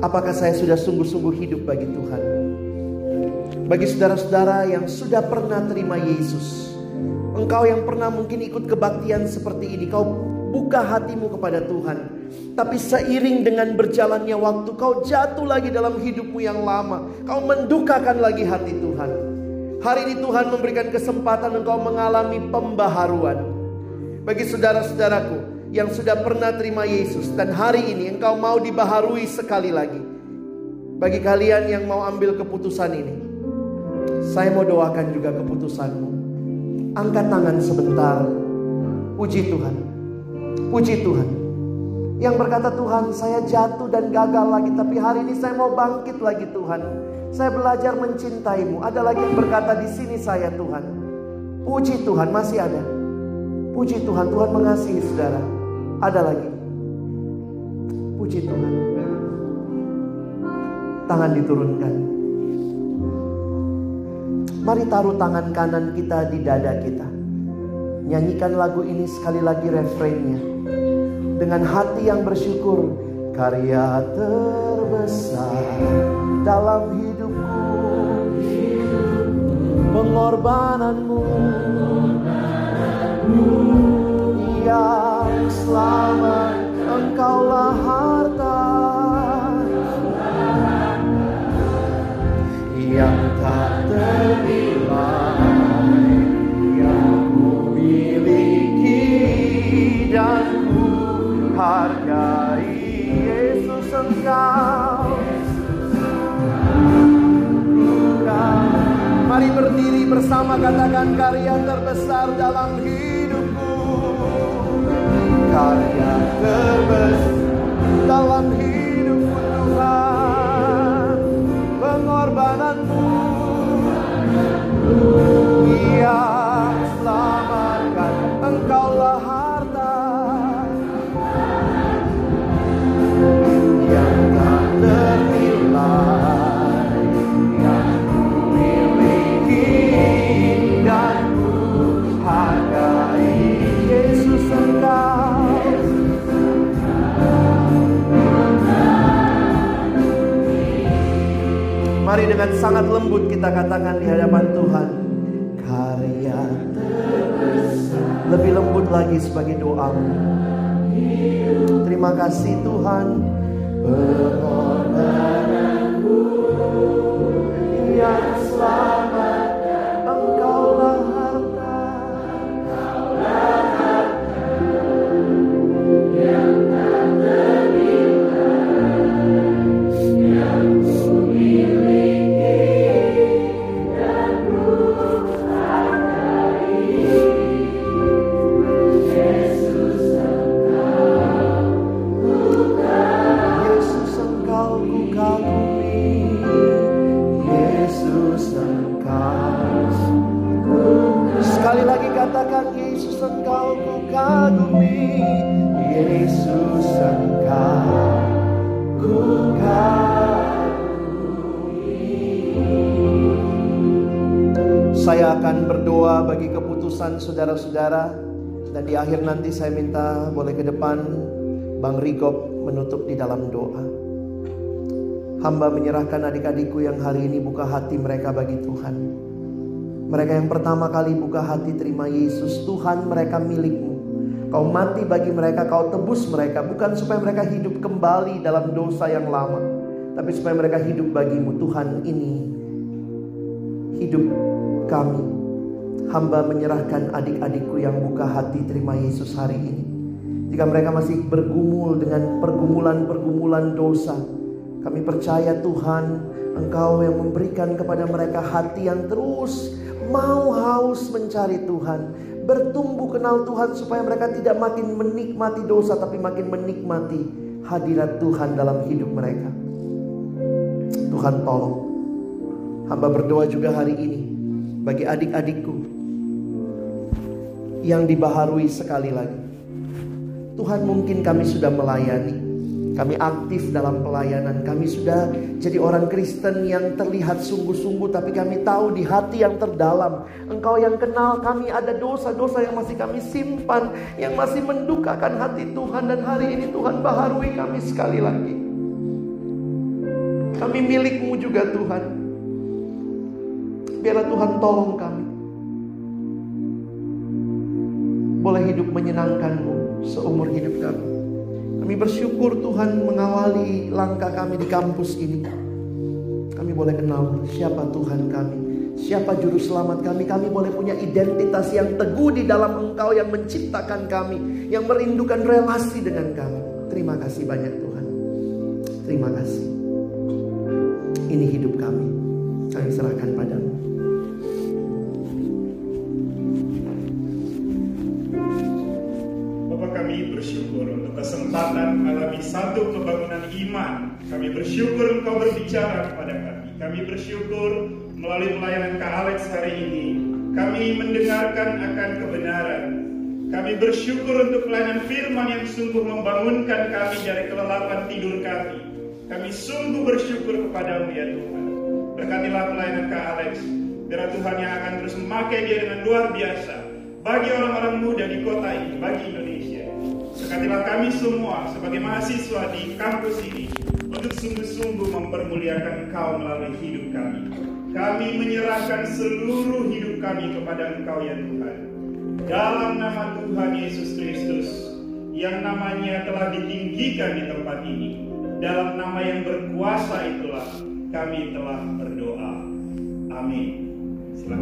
apakah saya sudah sungguh-sungguh hidup bagi Tuhan? Bagi saudara-saudara yang sudah pernah terima Yesus, engkau yang pernah mungkin ikut kebaktian seperti ini, kau buka hatimu kepada Tuhan. Tapi seiring dengan berjalannya waktu, kau jatuh lagi dalam hidupmu yang lama. Kau mendukakan lagi hati Tuhan. Hari ini Tuhan memberikan kesempatan engkau mengalami pembaharuan. Bagi saudara-saudaraku yang sudah pernah terima Yesus dan hari ini engkau mau dibaharui sekali lagi. Bagi kalian yang mau ambil keputusan ini, saya mau doakan juga keputusanmu. Angkat tangan sebentar. Puji Tuhan. Puji Tuhan. Yang berkata Tuhan saya jatuh dan gagal lagi. Tapi hari ini saya mau bangkit lagi Tuhan. Saya belajar mencintaimu. Ada lagi yang berkata di sini saya Tuhan. Puji Tuhan masih ada. Puji Tuhan, Tuhan mengasihi saudara. Ada lagi. Puji Tuhan. Tangan diturunkan. Mari taruh tangan kanan kita di dada kita. Nyanyikan lagu ini sekali lagi refrainnya. Dengan hati yang bersyukur, karya terbesar dalam hidupku. Pengorbananmu yang selamat engkaulah harta yang Mari berdiri bersama katakan karya terbesar dalam hidupku. Karya terbesar dalam hidupku Yang selamatkan engkaulah harta. Yang tak ternilai Yang ku miliki dan ku hargai Yesus engkau. Mari dengan sangat lembut kita katakan di hadapan Tuhan Lebih lembut lagi sebagai doa Terima kasih Tuhan. Pengorbananmu Yang selamat saudara-saudara Dan di akhir nanti saya minta boleh ke depan Bang Rigop menutup di dalam doa. Hamba menyerahkan adik-adikku yang hari ini buka hati mereka bagi Tuhan. Mereka yang pertama kali buka hati terima Yesus, Tuhan mereka milikmu. Kau mati bagi mereka, kau tebus mereka. Bukan supaya mereka hidup kembali dalam dosa yang lama. Tapi supaya mereka hidup bagimu. Tuhan ini hidup kami. Hamba menyerahkan adik-adikku yang buka hati terima Yesus hari ini. Jika mereka masih bergumul dengan pergumulan-pergumulan dosa, kami percaya Tuhan, Engkau yang memberikan kepada mereka hati yang terus mau haus mencari Tuhan, bertumbuh kenal Tuhan supaya mereka tidak makin menikmati dosa tapi makin menikmati hadirat Tuhan dalam hidup mereka. Tuhan tolong. Hamba berdoa juga hari ini bagi adik-adikku yang dibaharui sekali lagi. Tuhan mungkin kami sudah melayani, kami aktif dalam pelayanan. Kami sudah jadi orang Kristen yang terlihat sungguh-sungguh. Tapi kami tahu di hati yang terdalam. Engkau yang kenal kami ada dosa-dosa yang masih kami simpan. Yang masih mendukakan hati Tuhan. Dan hari ini Tuhan baharui kami sekali lagi. Kami milikmu juga Tuhan. Biarlah Tuhan tolong kami. Boleh hidup menyenangkanmu seumur hidup kami. Kami bersyukur Tuhan mengawali langkah kami di kampus ini. Kami boleh kenal siapa Tuhan kami, siapa juru selamat kami. Kami boleh punya identitas yang teguh di dalam Engkau yang menciptakan kami, yang merindukan relasi dengan kami. Terima kasih banyak Tuhan. Terima kasih. Ini hidup kami. Kami serahkan padamu. Kesempatan alami satu kebangunan iman. Kami bersyukur Engkau berbicara kepada kami. Kami bersyukur melalui pelayanan Kak Alex hari ini. Kami mendengarkan akan kebenaran. Kami bersyukur untuk pelayanan firman yang sungguh membangunkan kami dari kelelapan tidur kami. Kami sungguh bersyukur kepadamu ya Tuhan. Berkatilah pelayanan Kak Alex. Biar Tuhan yang akan terus memakai dia dengan luar biasa. Bagi orang-orang muda di kota ini, bagi Indonesia. Berkatilah kami semua sebagai mahasiswa di kampus ini untuk sungguh-sungguh mempermuliakan Engkau melalui hidup kami. Kami menyerahkan seluruh hidup kami kepada Engkau ya Tuhan. Dalam nama Tuhan Yesus Kristus yang namanya telah ditinggikan di tempat ini. Dalam nama yang berkuasa itulah kami telah berdoa. Amin.